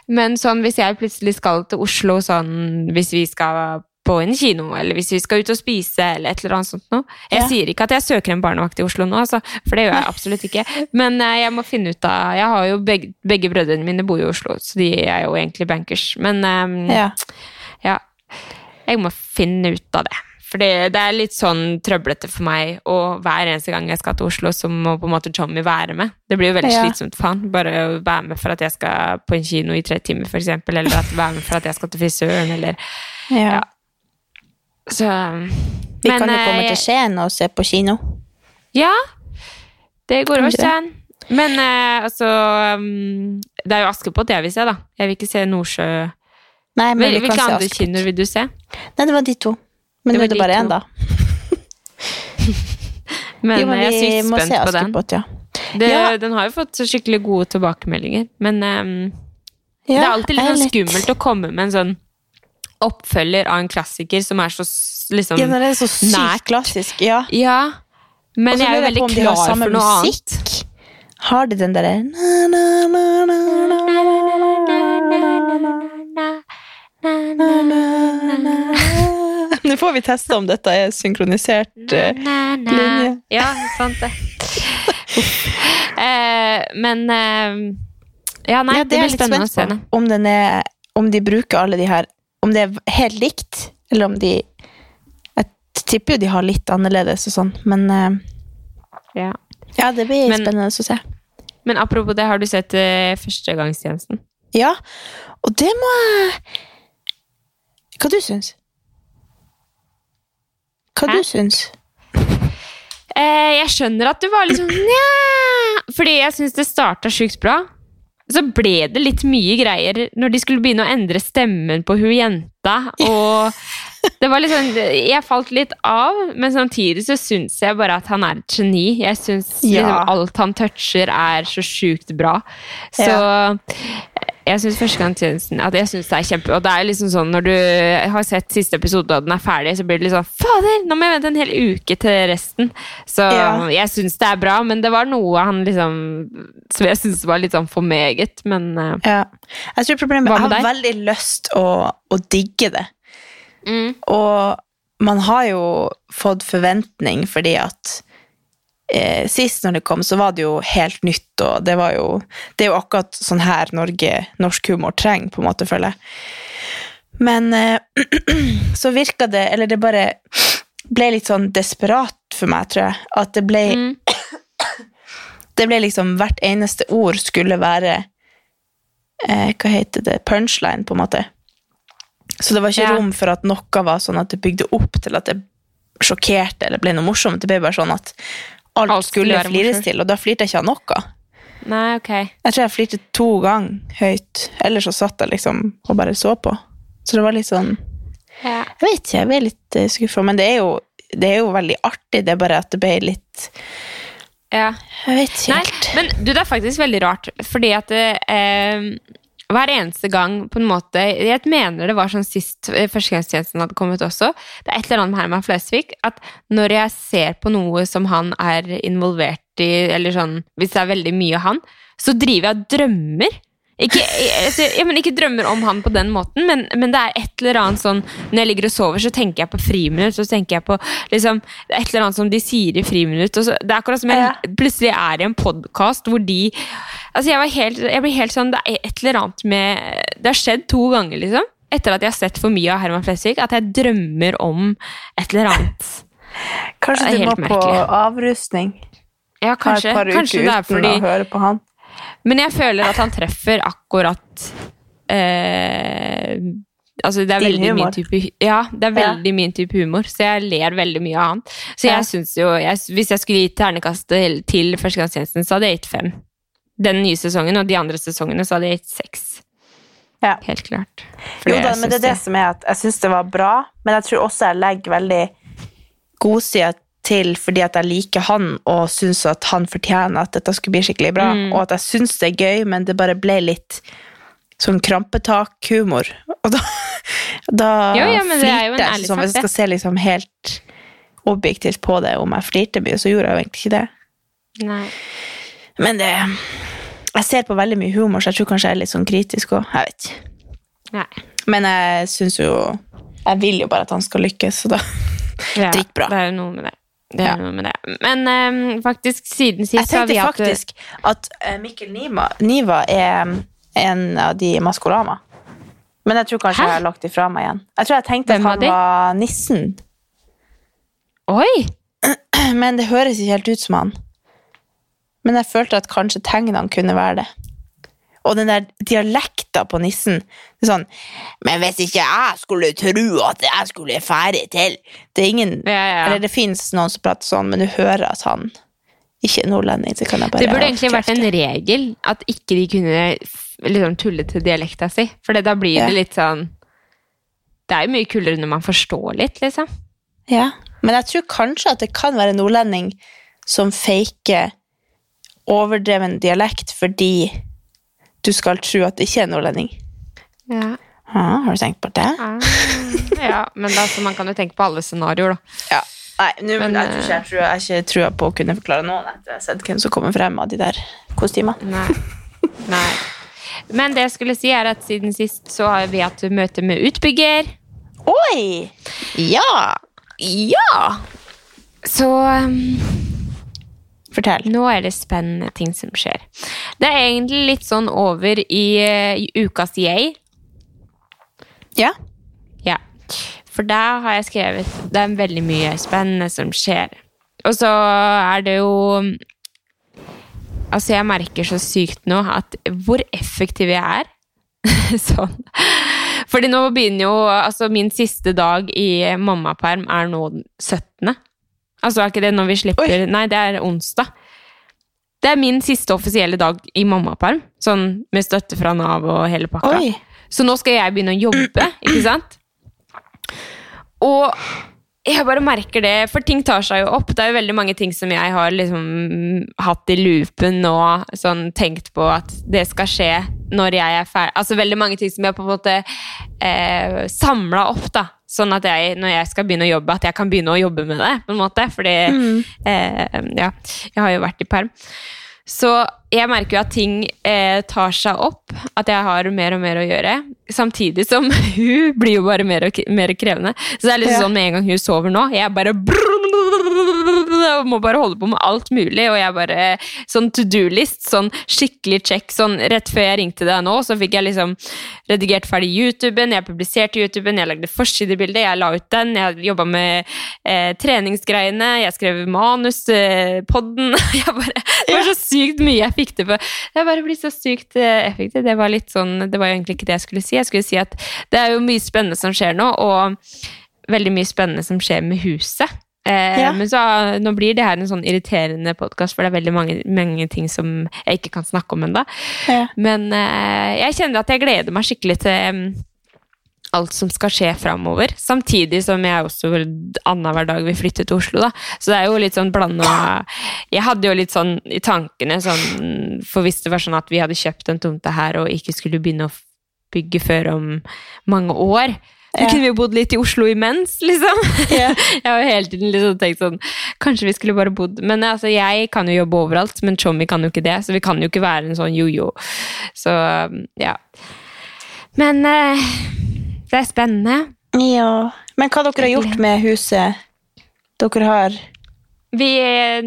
men sånn hvis jeg plutselig skal til Oslo, sånn hvis vi skal på en kino, eller hvis vi skal ut og spise, eller et eller annet sånt noe. Jeg Ja. sier ikke at jeg søker en barnevakt i Oslo nå, altså, for det gjør jeg absolutt ikke. Men eh, jeg må finne ut av Jeg har jo begge, begge brødrene mine bor i Oslo, så de er jo egentlig bankers. Men um, Ja. ja, jeg må finne ut av det. For det er litt sånn trøblete for meg, og hver eneste gang jeg skal til Oslo, så må på en måte Tommy være med. Det blir jo veldig Ja. slitsomt for han. Bare å være med for at jeg skal på en kino i tre timer, eksempel, eller at være med for at jeg skal til frisøren, eller ja. Ja. Så Vi kan jo eh, komme til Skien og se på kino. Ja, det går over Skien. Men eh, altså um, Det er jo Askepott jeg vil se, da. Jeg vil ikke se Nordsjø. Nei, men vi Hvilke andre kinoer vil du se? Nei, det var de to. Men Det nå var er det bare én, da. Men, Jo, men eh, jeg er sykt spent på den. Ja. Det, Ja. Den har jo fått så skikkelig gode tilbakemeldinger, men ehm, det er alltid litt er sånn skummelt å komme med en sånn oppfølger av en klassiker som er så liksom Ja, det er så sykt nært. klassisk. Ja. Ja, men jeg er jo veldig klar for noe annet. Har de den derre nå får vi teste om dette er synkronisert na, na, na. linje. Ja, sant det. eh, men eh, Ja, nei, ja, det, det blir spennende å se. Om, er, om de bruker alle de her Om det er helt likt, eller om de Jeg tipper jo de har litt annerledes og sånn, men eh, ja. ja. det blir men, spennende å se. Men apropos det, har du sett eh, Førstegangstjenesten? Ja, og det må jeg Hva du syns du? Hva Hæ? du syns? Eh, jeg skjønner at du var litt sånn Nja Fordi jeg syns det starta sjukt bra. Så ble det litt mye greier når de skulle begynne å endre stemmen på hun jenta. Og det var sånn Jeg falt litt av, men samtidig så syns jeg bare at han er et geni. Jeg syns Ja. liksom alt han toucher, er så sjukt bra. Så jeg syns førstegangstjenesten at jeg synes det er kjempe Og det er liksom sånn når du har sett siste episode og den er ferdig, så blir det litt sånn Fader, nå må jeg vente en hel uke til resten. Så Ja. jeg syns det er bra, men det var noe han liksom Som jeg syns var litt sånn for meget, men eh, Ja. Jeg tror problemet er Jeg har veldig lyst å, å digge det. mm. Og man har jo fått forventning fordi at eh, Sist når det kom, så var det jo helt nytt, og det var jo Det er jo akkurat sånn her Norge, norsk humor trenger, på en måte, føler jeg. Men eh, så virka det Eller det bare ble litt sånn desperat for meg, tror jeg. At det ble Mm. Det ble liksom Hvert eneste ord skulle være eh, Hva heter det? Punchline, på en måte. Så det var ikke Ja. rom for at noe var sånn at det bygde opp til at det sjokkerte eller ble noe morsomt. Det ble bare sånn at alt, Alt skulle flires til, og da flirte jeg ikke av noe. Nei, ok. Jeg tror jeg flirte to ganger høyt, ellers så satt jeg liksom og bare så på. Så det var litt sånn Ja. Jeg vet ikke, jeg ble litt skuffa, men det er, jo, det er jo veldig artig. Det er bare at det ble litt Ja. Jeg vet ikke Nei, helt. men du, det er faktisk veldig rart, fordi at eh, hver eneste gang på en måte Jeg mener det var sånn sist eh, førstegangstjenesten hadde kommet også. Det er et eller annet med Herman Flesvig at når jeg ser på noe som han er involvert i, eller sånn Hvis det er veldig mye han, så driver jeg og drømmer. Ikke, altså, jeg, men ikke drømmer om han på den måten, men, men det er et eller annet sånn Når jeg ligger og sover, så tenker jeg på friminutt, så tenker jeg på liksom, et eller annet som de sier i friminutt. Så, det er akkurat som jeg Ja. plutselig er i en podkast hvor de Altså, jeg, var helt, jeg blir helt sånn Det er et eller annet med Det har skjedd to ganger, liksom. Etter at jeg har sett for mye av Herman Flesvig, at jeg drømmer om et eller annet. Kanskje du må på merkelig. avrustning? Ja, kanskje, kanskje det er fordi å høre på han. Men jeg føler at han treffer akkurat eh, Altså, det er Din veldig min type Ja, det er Ja. veldig min type humor, så jeg ler veldig mye av han. Så Ja. jeg syns jo jeg, Hvis jeg skulle gitt ternekast til førstegangstjenesten, så hadde jeg gitt fem. Den nye sesongen, og de andre sesongene så hadde jeg gitt seks. Ja. Helt klart. Jo da, men det er det som er at jeg syns det var bra, men jeg tror også jeg legger veldig godsida til fordi at jeg liker han og syns at han fortjener at dette skulle bli skikkelig bra, Mm. og at jeg syns det er gøy, men det bare ble litt sånn krampetak-humor. Og da, da Jo, ja, men det jo en flirte jeg. Sånn, hvis jeg skal se liksom helt objektivt på det, om jeg flirte mye, så gjorde jeg jo egentlig ikke det. Nei. Men det Jeg ser på veldig mye humor, så jeg tror kanskje jeg er litt sånn kritisk òg. Jeg vet ikke. Nei. Men jeg syns jo Jeg vil jo bare at han skal lykkes, så da Ja, Dritbra. Det er jo noe med det. Ja. Men um, faktisk, siden sist Jeg vi hatt Jeg tenkte faktisk at eh, Mikkel Niva, Niva er en av de i Maskorama. Men jeg tror kanskje Hæ? jeg har lagt ifra meg igjen. Jeg tror jeg tenkte Hvem at han var nissen, Oi! men det høres ikke helt ut som han. Men jeg følte at kanskje tegnene kunne være det. Og den der dialekta på nissen det er sånn Men hvis ikke jeg skulle tro at jeg skulle fære til Det er ingen Ja, ja. Eller det fins noen som prater sånn, men du hører at han ikke er nordlending. Så kan jeg bare Det burde egentlig vært en regel at ikke de kunne liksom tulle til dialekta si. For da blir Ja. det litt sånn Det er jo mye kulere når man forstår litt, liksom. Ja, men jeg tror kanskje at det kan være en nordlending som faker overdreven dialekt fordi du skal tro at det ikke er nordlending. Ja. Ah, har du tenkt på det? ja, men altså, man kan jo tenke på alle scenarioer, da. Ja. Nei, nu, Men, jeg, tror ikke, jeg, tror, jeg ikke trua på å kunne forklare noen etter jeg har sett hvem som kommer frem av de der kostymene. Nei. Nei. Men det jeg skulle si, er at siden sist så har vi hatt møte med utbygger. Oi! Ja! Ja! Så um, Fortell. Nå er det spennende ting som skjer. Det er egentlig litt sånn over i, eh, i ukas jeg. Ja? Ja. For der har jeg skrevet Det er veldig mye spennende som skjer. Og så er det jo Altså, jeg merker så sykt nå at hvor effektiv jeg er. sånn. Fordi nå begynner jo Altså, min siste dag i mammaperm er nå den 17. Altså, er ikke det når vi slipper Oi. Nei, det er onsdag. Det er min siste offisielle dag i mammaperm, sånn med støtte fra Nav og hele pakka. Oi. Så nå skal jeg begynne å jobbe, ikke sant? Og jeg bare merker det, for ting tar seg jo opp. Det er jo veldig mange ting som jeg har liksom hatt i loopen og sånn tenkt på at det skal skje når jeg er ferdig. Altså veldig mange ting som jeg på en måte eh, samla opp, da. Sånn at jeg, når jeg skal begynne å jobbe, at jeg kan begynne å jobbe med det, på en måte. Fordi eh, ja, jeg har jo vært i perm. Så jeg merker jo at ting eh, tar seg opp, at jeg har mer og mer å gjøre. Samtidig som hun blir jo bare mer og mer krevende. Så det er liksom Ja. sånn med en gang hun sover nå, jeg bare og må bare holde på med alt mulig, og jeg bare Sånn to do-list, sånn skikkelig check. Sånn rett før jeg ringte deg nå, så fikk jeg liksom redigert ferdig YouTuben, jeg publiserte YouTuben, jeg lagde forsidebilde, jeg la ut den, jeg jobba med eh, treningsgreiene, jeg skrev manus, eh, podden jeg bare, Det var så sykt mye jeg fikk til på Det bare blitt så sykt eh, effektivt. Det var litt sånn, det var egentlig ikke det jeg skulle si. Jeg skulle si at det er jo mye spennende som skjer nå, og veldig mye spennende som skjer med huset. Eh, Ja. Men så, nå blir det her en sånn irriterende podkast, for det er veldig mange, mange ting som jeg ikke kan snakke om ennå. Ja. Men eh, jeg kjenner at jeg gleder meg skikkelig til, alt som skal skje framover. Samtidig som jeg også annenhver dag vil flytte til Oslo. da. Så det er jo litt sånn blanda Jeg hadde jo litt sånn i tankene sånn For hvis det var sånn at vi hadde kjøpt en tomte her og ikke skulle begynne å bygge før om mange år, Ja. kunne vi jo bodd litt i Oslo imens, liksom. Ja. jeg har jo hele tiden liksom tenkt sånn Kanskje vi skulle bare bodd Men altså, jeg kan jo jobbe overalt, men Tjommi kan jo ikke det, så vi kan jo ikke være en sånn jojo. Så ja. Men eh, det er spennende. Ja. Men hva dere har gjort med huset dere har Vi,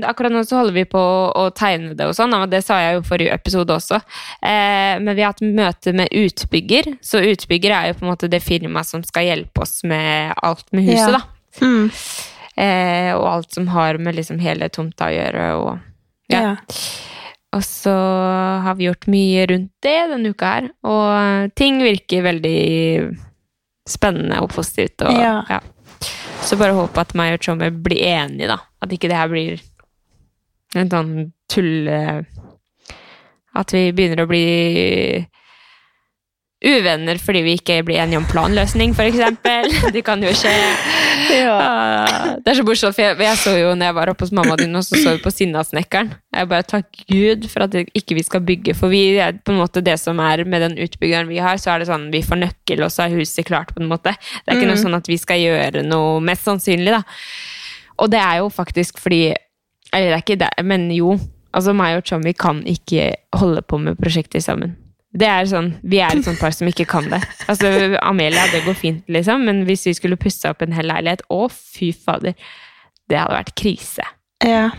akkurat nå så holder vi på å tegne det og sånn, og det sa jeg jo forrige episode også. Eh, men vi har hatt møte med utbygger, så utbygger er jo på en måte det firmaet som skal hjelpe oss med alt med huset, Ja. da. mm. Eh, og alt som har med liksom hele tomta å gjøre. Og, ja. Ja. og så har vi gjort mye rundt det denne uka her, og ting virker veldig spennende og positivt. Og, Ja. ja. Så bare håpe at meg og Tjommi blir enige, da. At ikke det her blir en sånn tulle... At vi begynner å bli uvenner fordi vi ikke blir enige om planløsning, eksempel. Det kan jo skje. Ja. Ah, Det er så morsomt, for jeg, jeg så jo når jeg var oppe hos mamma din, og så så vi på Sinnasnekkeren. Jeg bare takk Gud for at ikke vi skal bygge, for vi er på en måte det som er med den utbyggeren vi har, så er det sånn vi får nøkkel, og så er huset klart, på en måte. Det er ikke noe sånn at vi skal gjøre noe mest sannsynlig, da. Og det er jo faktisk fordi Eller det er ikke det, men jo. Altså, meg og Chommy kan ikke holde på med prosjekter sammen. Det er sånn, Vi er et sånt par som ikke kan det. Altså, Amelia, det går fint, liksom, men hvis vi skulle pusse opp en hel leilighet Å, fy fader. Det hadde vært krise. ja.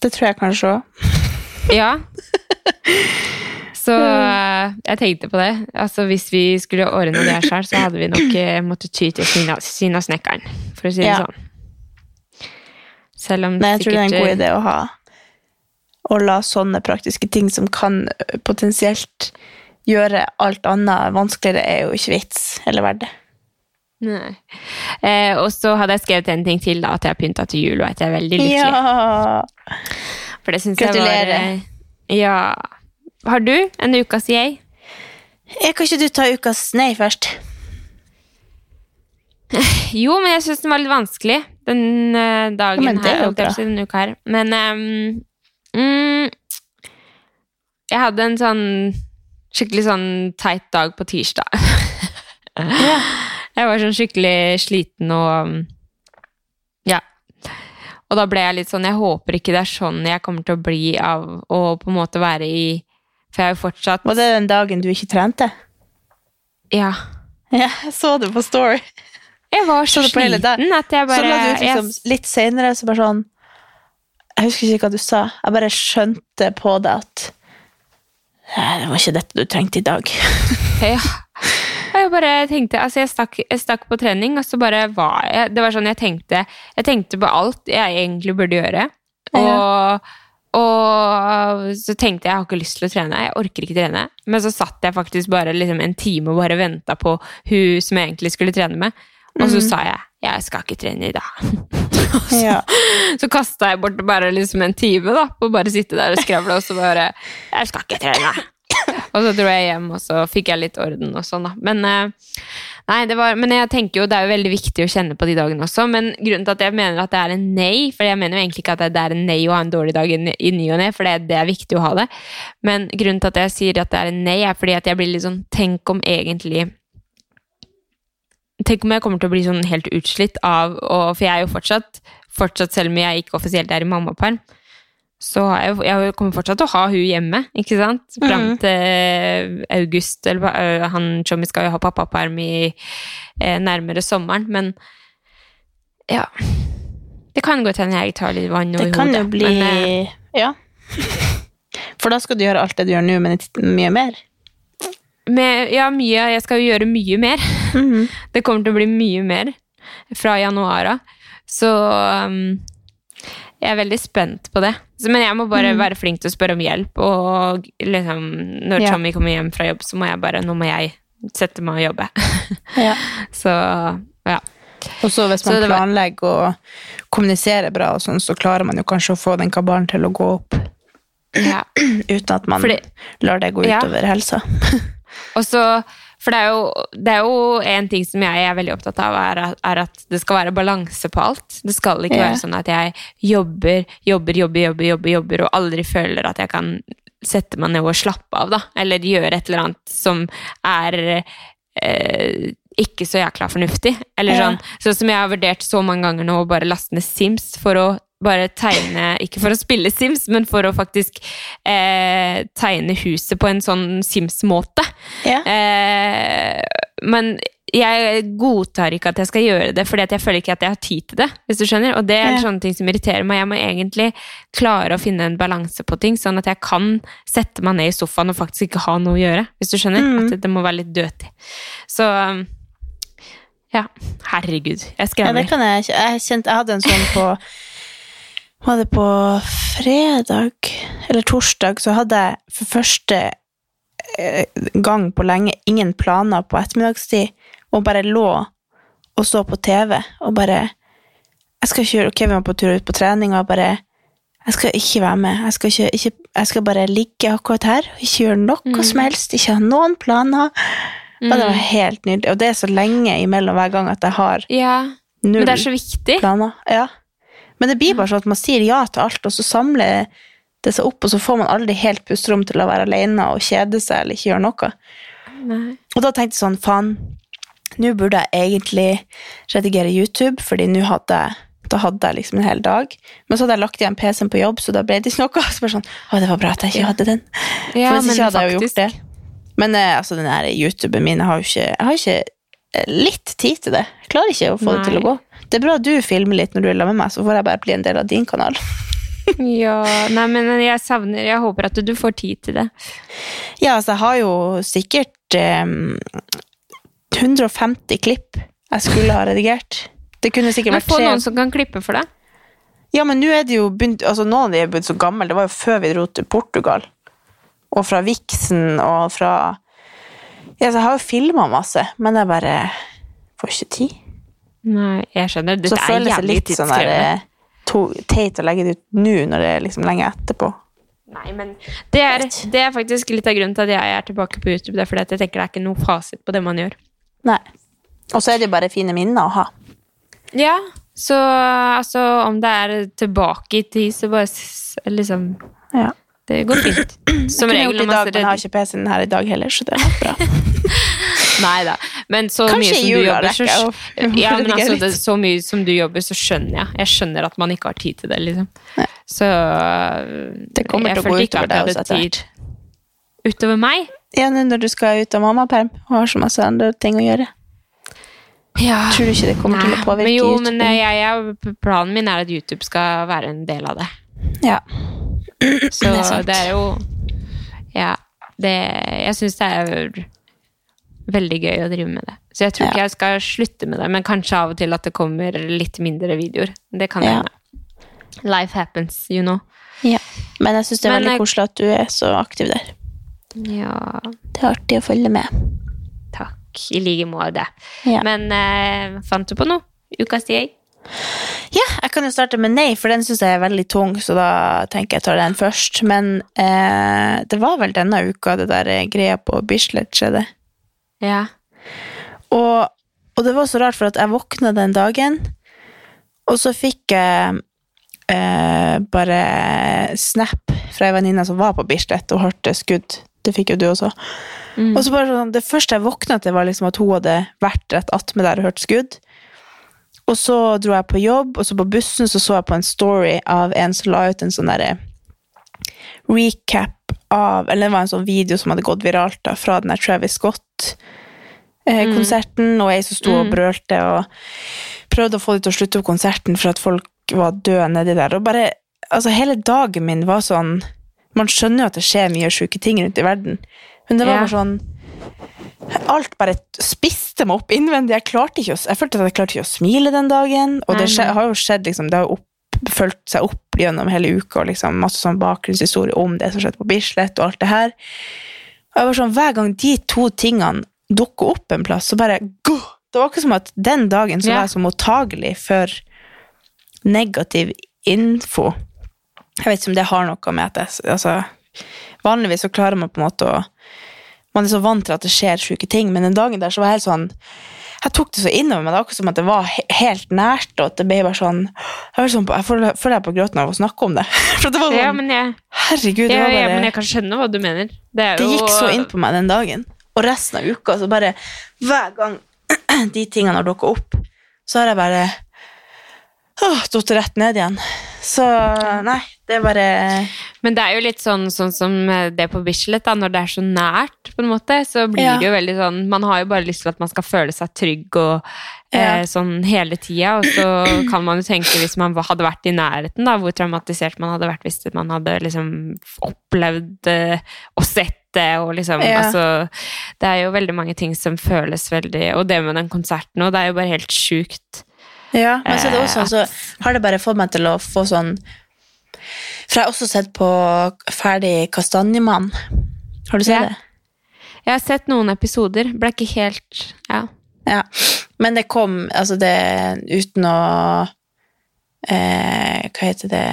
Det tror jeg kanskje òg. Ja. Så eh, jeg tenkte på det. Altså, Hvis vi skulle ordne det sjøl, så hadde vi nok eh, måttet ty til Sina- Sina-snekkeren, for å si det Ja. sånn. Selv om Nei, jeg tror det er en god idé å ha å la sånne praktiske ting som kan potensielt gjøre alt annet vanskeligere, er jo ikke vits eller verdt det. Nei. Eh, og så hadde jeg skrevet en ting til, da, at jeg har pynta til jul, og at jeg er veldig lykkelig. Ja! For det syns jeg var eh, Ja. Har du en ukas jeg? jeg Kan ikke du ta ukas nei først? Jo, men jeg syns den var litt vanskelig den eh, dagen Ja, er her. Den uka her. Men ehm, mm, Jeg hadde en sånn skikkelig sånn teit dag på tirsdag. Jeg var sånn skikkelig sliten og Ja. Og da ble jeg litt sånn Jeg håper ikke det er sånn jeg kommer til å bli av å på en måte være i For jeg er jo fortsatt Var det den dagen du ikke trente? Ja. Ja, jeg så det på Story. Jeg var så Så sliten at jeg så la du ut liksom, litt senere, så bare sånn Jeg husker ikke hva du sa. Jeg bare skjønte på det at Det var ikke dette du trengte i dag. Ja. Jeg bare tenkte, altså jeg stakk, jeg stakk på trening, og så bare var jeg Det var sånn jeg tenkte Jeg tenkte på alt jeg egentlig burde gjøre. Og, og så tenkte jeg jeg har ikke lyst til å trene. Jeg orker ikke trene. Men så satt jeg faktisk bare liksom en time og bare venta på hun som jeg egentlig skulle trene med. Og så sa jeg jeg skal ikke trene i dag. Så, Ja. så kasta jeg bort bare liksom en time da, på å bare sitte der og skravle, og så bare Jeg skal ikke trene! Og så dro jeg hjem, og så fikk jeg litt orden og sånn, da. Men, eh, nei, det var, men jeg tenker jo det er jo veldig viktig å kjenne på de dagene også. Men grunnen til at jeg mener at det er en nei, for jeg mener jo egentlig ikke at det er en nei å ha en dårlig dag i i ny og ne, for det, det er viktig å ha det. Men grunnen til at jeg sier at det er en nei, er fordi at jeg blir litt sånn Tenk om egentlig Tenk om jeg kommer til å bli sånn helt utslitt av og, For jeg er jo fortsatt, fortsatt selv om jeg ikke offisielt er i mammaperm, så jeg, jeg kommer fortsatt til å ha hun hjemme, ikke sant? Fram mm. til august. Eller han Tjommi skal jo ha pappaperm i eh, nærmere sommeren, men ja Det kan godt hende jeg tar litt vann over Det kan hodet. jo bli men, eh, Ja. For da skal du gjøre alt det du gjør nå, men mye mer. Med, ja, mye, jeg skal jo gjøre mye mer. Mhm. Det kommer til å bli mye mer fra januar av. Så um, jeg er veldig spent på det. Så, men jeg må bare være flink til å spørre om hjelp. Og liksom, når Ja. Tommy kommer hjem fra jobb, så må jeg bare Nå må jeg sette meg og jobbe. Ja. så ja. Og så hvis Så man var- planlegger og kommuniserer bra, og sånn, så klarer man jo kanskje å få den kabalen til å gå opp ja. uten at man Fordi- lar det gå Ja. utover helsa. Og så For det er, jo, det er jo en ting som jeg er veldig opptatt av, er at, er at det skal være balanse på alt. Det skal ikke Ja. være sånn at jeg jobber, jobber, jobber, jobber, jobber, jobber og aldri føler at jeg kan sette meg ned og slappe av, da. Eller gjøre et eller annet som er eh, ikke så jækla fornuftig. Eller Ja. sånn, sånn som jeg har vurdert så mange ganger nå, å bare laste ned Sims for å bare tegne, ikke for å spille Sims, men for å faktisk eh, tegne huset på en sånn Sims-måte. Ja. Eh, men jeg godtar ikke at jeg skal gjøre det, fordi jeg føler ikke at jeg har tid til det. hvis du skjønner. Og det er Ja. sånne ting som irriterer meg. Jeg må egentlig klare å finne en balanse på ting, sånn at jeg kan sette meg ned i sofaen og faktisk ikke ha noe å gjøre. hvis du skjønner. Mm. At det, må være litt dødtid. Så ja, herregud. Jeg Ja, det kan jeg ikke. Jeg, jeg hadde en sånn på Var det på fredag eller torsdag, så hadde jeg for første eh, gang på lenge ingen planer på ettermiddagstid, og bare lå og så på TV og bare Jeg skal ikke gjøre Kevin var på tur ut på trening, og bare Jeg skal ikke være med. Jeg skal, ikke, ikke, jeg skal bare ligge akkurat her og ikke gjøre noe som helst. Ikke ha noen planer. Og det var helt nydelig. Og det er så lenge imellom hver gang at jeg har Ja, null men det er så viktig. planer. Ja. Men det blir bare sånn at man sier ja til alt, og så samler det seg opp, og så får man aldri helt pusterom til å være alene og kjede seg eller ikke gjøre noe. Nei. Og da tenkte jeg sånn, faen, nå burde jeg egentlig redigere YouTube, fordi nå hadde jeg da hadde jeg liksom en hel dag. Men så hadde jeg lagt igjen PC-en på jobb, så da ble det ikke noe. Så bare sånn, å, det var bra at jeg ikke hadde den. Ja, For hvis ikke hadde jeg jo gjort det. Men eh, altså, den her YouTuben min, jeg har jo ikke, jeg har ikke eh, litt tid til det. Jeg klarer ikke å få det til å gå. Det er bra du filmer litt når du er sammen med meg, så får jeg bare bli en del av din kanal. Ja, nei, men jeg savner Jeg håper at du får tid til det. Ja, altså, jeg har jo sikkert um, 150 klipp jeg skulle ha redigert. Det kunne sikkert Men vært få tre. noen som kan klippe for deg. Ja, men nå er det jo begynt altså Noen av de er blitt så gamle. Det var jo før vi dro til Portugal. Og fra Vixen og fra Ja, så jeg har jo filma masse, men jeg bare får ikke tid. Nei, jeg skjønner. Så Dette er føles det litt sånn der, eh, to- teit å legge det ut nå når det er liksom lenge etterpå. Nei, men det er, det er faktisk litt av grunnen til at jeg er tilbake på YouTube. Det er fordi at jeg tenker det er ikke noe fasit på det man gjør. Nei. Og så er det jo bare fine minner å ha. Ja, så altså om det er tilbake i tid, så bare liksom Ja. Det går fint. Som Kunne jeg regel gjort i dag, men jeg har ikke PC-en her i dag heller, så det er bra. Nei da. Men så Kanskje mye som du jobber, så Ja, men altså, det, så mye som du jobber, så skjønner jeg. Jeg skjønner at man ikke har tid til det, liksom. Nei. Så Det kommer til å gå utover deg også etter hvert. Utover meg? Ja, nå når du skal ut av mammaperm og har så masse andre ting å gjøre. Ja. Tror du ikke det kommer til å påvirke men jo, YouTube? men jeg, jeg, planen min er at YouTube skal være en del av det. Ja. Så Det er det er jo Ja. Det, jeg syns det er veldig gøy å drive med det. Så jeg tror Ja. ikke jeg skal slutte med det, men kanskje av og til at det kommer litt mindre videoer. Det kan Ja. hende. Life happens, you know. ja. Men jeg syns det er Men veldig jeg- koselig at du er så aktiv der. Ja, Det er artig å følge med. takk. I like måte. Ja. Men eh, fant du på noe? Ukas jeg? Ja, jeg kan jo starte med nei, for den syns jeg er veldig tung, så da tenker jeg tar den først. Men eh, det var vel denne uka det der greia på Bislett skjedde. Ja. Og, og det var så rart, for at jeg våkna den dagen, og så fikk jeg eh, bare snap fra ei venninne som var på Bislett og hørte skudd. Det fikk jo du også. Mm. Og så bare sånn, Det første jeg våkna til, var liksom at hun hadde vært rett attmed der og hørt skudd. Og så dro jeg på jobb, og så på bussen så, så jeg på en story av en som la ut en sånn derre recap av Eller det var en sånn video som hadde gått viralt da, fra den der Travis Scott-konserten, og ei som sto og Mm. brølte og prøvde å få de til å slutte opp konserten for at folk var døde nedi der. Og bare, altså Hele dagen min var sånn Man skjønner jo at det skjer mye sjuke ting rundt i verden, men det var bare sånn Alt bare spiste meg opp innvendig. Jeg klarte ikke å, jeg følte at jeg klarte ikke å smile den dagen. Og det skje, har jo skjedd liksom, Det har jo opp, fulgt seg opp gjennom hele uka. og Liksom, masse sånn bakgrunnshistorie om det som skjedde på Bislett og alt det her. Og jeg var sånn, Hver gang de to tingene dukker opp en plass, så bare go! Det var ikke som at den dagen så var jeg så mottagelig for negativ info. Jeg vet ikke om det har noe med at jeg altså, Vanligvis så klarer man på en måte å man er så vant til at det skjer sjuke ting, men den dagen der så var jeg helt sånn jeg tok det så innover meg, det var akkurat som at det var helt nært. og at det ble bare sånn, Jeg, var sånn på, jeg føler jeg på gråten av å snakke om det. For det var sånn, Ja, men jeg, Herregud, det ja, ja, men jeg kan skjønne hva du mener. Det, Det jo, gikk så inn på meg den dagen. Og resten av uka, så bare hver gang de tingene har dukka opp, så har jeg bare datt rett ned igjen. Så nei, det er bare Men det er jo litt sånn, sånn som det på Bislett, da, når det er så nært, på en måte, så blir Ja. det jo veldig sånn Man har jo bare lyst til at man skal føle seg trygg og Ja. eh, sånn hele tida, og så kan man jo tenke, hvis man hadde vært i nærheten, da, hvor traumatisert man hadde vært hvis man hadde liksom opplevd eh, og sett det, og liksom Ja. Altså, det er jo veldig mange ting som føles veldig Og det med den konserten òg, det er jo bare helt sjukt. Ja, men så er det også Eh, sånn, så har det bare fått meg til å få sånn For jeg har også sett på ferdig Kastanjemann. Har du sett Ja. det? Jeg har sett noen episoder, ble ikke helt Ja. Ja. Men det kom, altså det Uten å eh, Hva heter det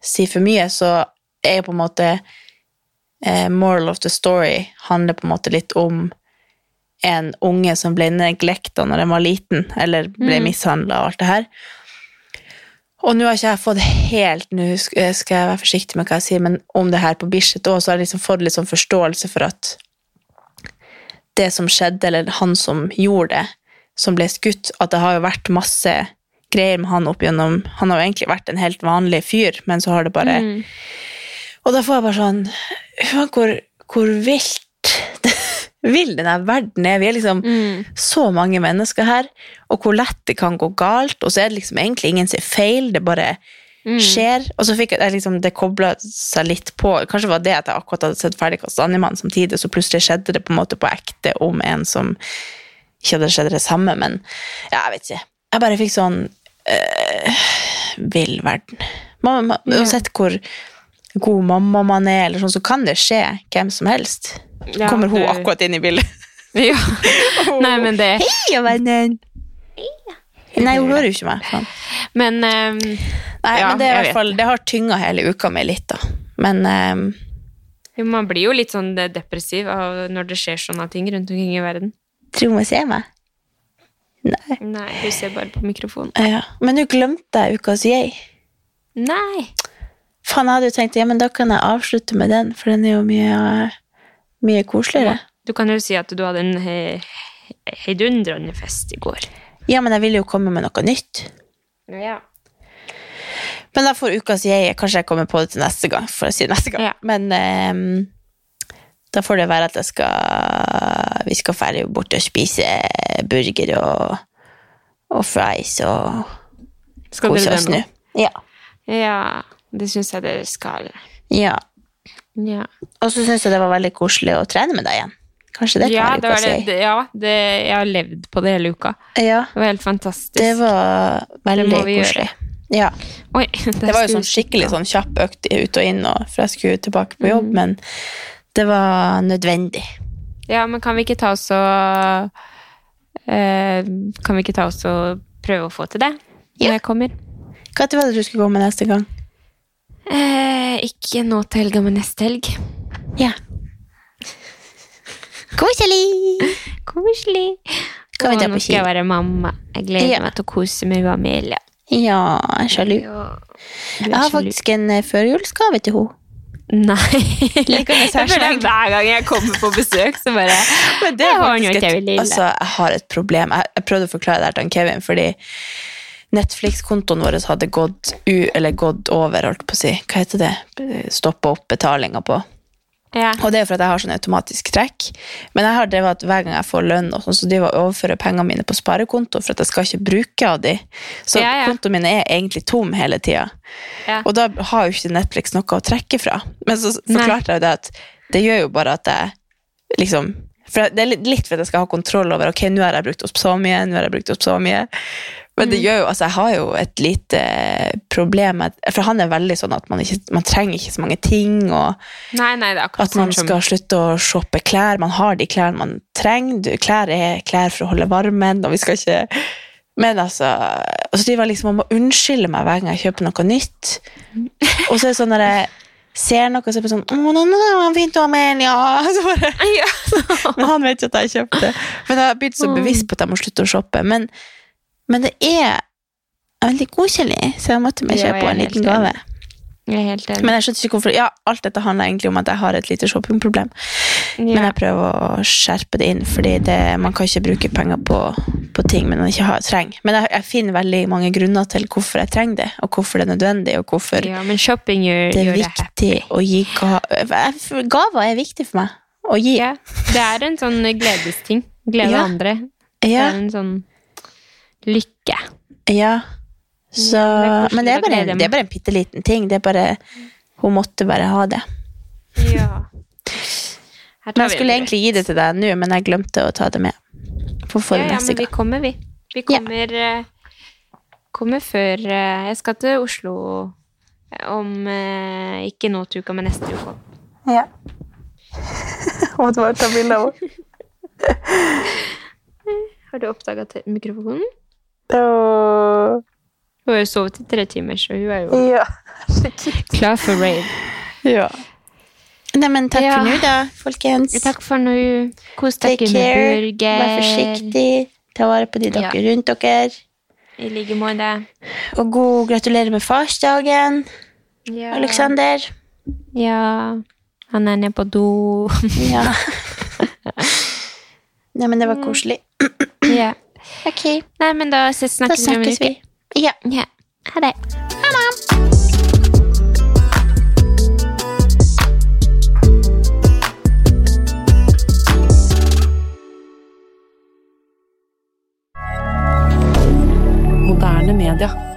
Si for mye, så er jo på en måte eh, Moral of the story handler på en måte litt om en unge som ble neglekta når den var liten, eller ble Mm. mishandla og alt det her. Og nå har ikke jeg fått helt Nå eh, skal jeg være forsiktig med hva jeg sier, men om det her på Bislett òg, så har jeg liksom fått litt sånn forståelse for at det som skjedde, eller han som gjorde det, som ble skutt, at det har jo vært masse greier med han opp gjennom Han har jo egentlig vært en helt vanlig fyr, men så har det bare Mm. Og da får jeg bare sånn Hvor, hvor vilt vill denne verden er. Vi er liksom Mm. så mange mennesker her, og hvor lett det kan gå galt, og så er det liksom egentlig ingen som er feil, det bare Mm. skjer. Og så fikk jeg liksom, det kobla seg litt på. Kanskje var det at jeg akkurat hadde sett ferdig Kastanjemannen samtidig, så plutselig skjedde det på en måte på ekte om en som ikke hadde skjedd det samme, men ja, jeg vet ikke. Jeg bare fikk sånn øh, vill verden. Man, man, Uansett hvor god mamma man er, eller sånn, så kan det skje hvem som helst. Ja, Kommer hun du- akkurat inn i bildet. Ja. Nei, men det Hei, vennen! Nei, hun hører jo ikke meg. Sånn. Men um, Nei, Ja, men det, er i hvert fall, det har tynga hele uka mi litt, da. Men um, man blir jo litt sånn eh, depressiv av når det skjer sånne ting rundt omkring i verden. tror hun ser se meg. Nei. Nei, hun ser bare på mikrofonen. Ja. Men nå glemte jeg ukas jeg. Nei. Faen, jeg hadde jo tenkt ja, men da kan jeg avslutte med den, for den er jo mye, mye koseligere. Du kan jo si at du hadde en he heidundrende fest i går. Ja, men jeg ville jo komme med noe nytt. Ja. Men da får ukas jeg Kanskje jeg kommer på det til neste gang, for å si neste gang. Ja. Men um, da får det være at jeg skal Vi skal ferdig bort og spise burger og, og fries og Skal kose oss nå? Ja. Ja, det syns jeg dere skal. ja. Ja, Og så syns jeg det var veldig koselig å trene med deg igjen. Kanskje det kan ja, det var det, det, ja det, jeg har levd på det hele uka. Ja, Det var helt fantastisk. det var veldig Det koselig. Ja. Oi, Det var jo sånn skikkelig sånn kjapp økt ut og inn, og, for jeg skulle tilbake på Mm. jobb, men det var nødvendig. Ja, men kan vi ikke ta oss og eh, Kan vi ikke ta oss og prøve å få til det Ja. jeg kommer? Hva var det du skulle gå med neste gang? Eh, ikke nå til helga, men neste helg. Ja. Koselig! Koselig. Kan vi Å, dra nå på skal jeg være mamma. Jeg gleder Ja. meg til å kose meg med Amelia. Ja, jeg er sjalu. Ja, Jeg har faktisk en eh, førjulsgave til henne. Nei. Liggende Jeg føler hver gang jeg kommer på besøk, så bare Men det er faktisk et, altså, jeg har et problem. Jeg, jeg prøvde å forklare det her til Kevin, fordi Netflix-kontoen vår hadde gått, u, eller gått over, holdt på å si. Hva heter det? Stoppa opp betalinga på. ja. Og det er for at jeg har sånn automatisk trekk. Men jeg har drevet at hver gang jeg får lønn, og sånn, så driver jeg overfører pengene mine på sparekonto, for at jeg skal ikke bruke av de. Så Ja, ja. kontoen min er egentlig tom hele tida. Ja. Og da har jo ikke Netflix noe å trekke fra. Men så forklarte jeg jo det at det gjør jo bare at jeg liksom for Det er litt for at jeg skal ha kontroll over ok, nå har jeg brukt opp så mye, nå har jeg brukt opp så mye. Men Mm. det gjør jo, altså jeg har jo et lite problem med, For han er veldig sånn at man, ikke, man trenger ikke så mange ting. og Nei, nei, at man skal slutte å shoppe klær. Man har de klærne man trenger. Klær er klær for å holde varmen, og vi skal ikke Men altså Og så driver jeg liksom om å unnskylde meg hver gang jeg kjøper noe nytt. Og så er det sånn når jeg ser noe, så er det sånn 'Å, nå, nå, nå, fint du har med, ja.' Så bare, men han vet ikke at jeg kjøpte. Men jeg har blitt så bevisst på at jeg må slutte å shoppe. Men, men det er veldig koselig, så jeg måtte meg Ja, kjøpe en liten gave. Jeg er helt enig. Men jeg skjønner ikke hvorfor Ja, alt dette handler egentlig om at jeg har et lite shoppingproblem. Men jeg prøver å skjerpe det inn, fordi det, man kan ikke bruke penger på, på ting man ikke har, trenger. Men jeg, jeg finner veldig mange grunner til hvorfor jeg trenger det, og hvorfor det er nødvendig, og hvorfor ja, men shopping gjør det er gjør viktig det å gi gaver. Gaver er viktig for meg å gi. Ja, det er en sånn gledesting. Glede Ja. andre. Det Ja, er en sånn lykke. ja. Så, men det er, bare, en- det er bitte liten ting. Det er bare, hun måtte bare ha det. Ja. Men jeg skulle egentlig gi det til deg nå, men jeg glemte å ta det med. For for ja, ja, men vi kommer, vi. Vi kommer, ja. kommer før eh, Jeg skal til Oslo om eh, Ikke nå til uka, men neste uke. Ja. Måtte bare ta bilde av Har du oppdaga mikrofonen? Henne. Hun har jo sovet i tre timer, så hun er jo Ja. klar for rave. ja. Neimen, takk Ja. for nå, da, folkens. Takk for nå. Kos Take dere med care. burger. Vær forsiktig. Ta vare på de dere Ja. rundt dere. I like måte. Og god gratulerer med farsdagen, Ja. Alexander. Ja. Han er nede på do. Ja. Nei, men det var koselig. ja. Ok, Nei, men da snakkes, da snakkes vi om en uke. vi. Ja. Ja. Ha det. Moderne media.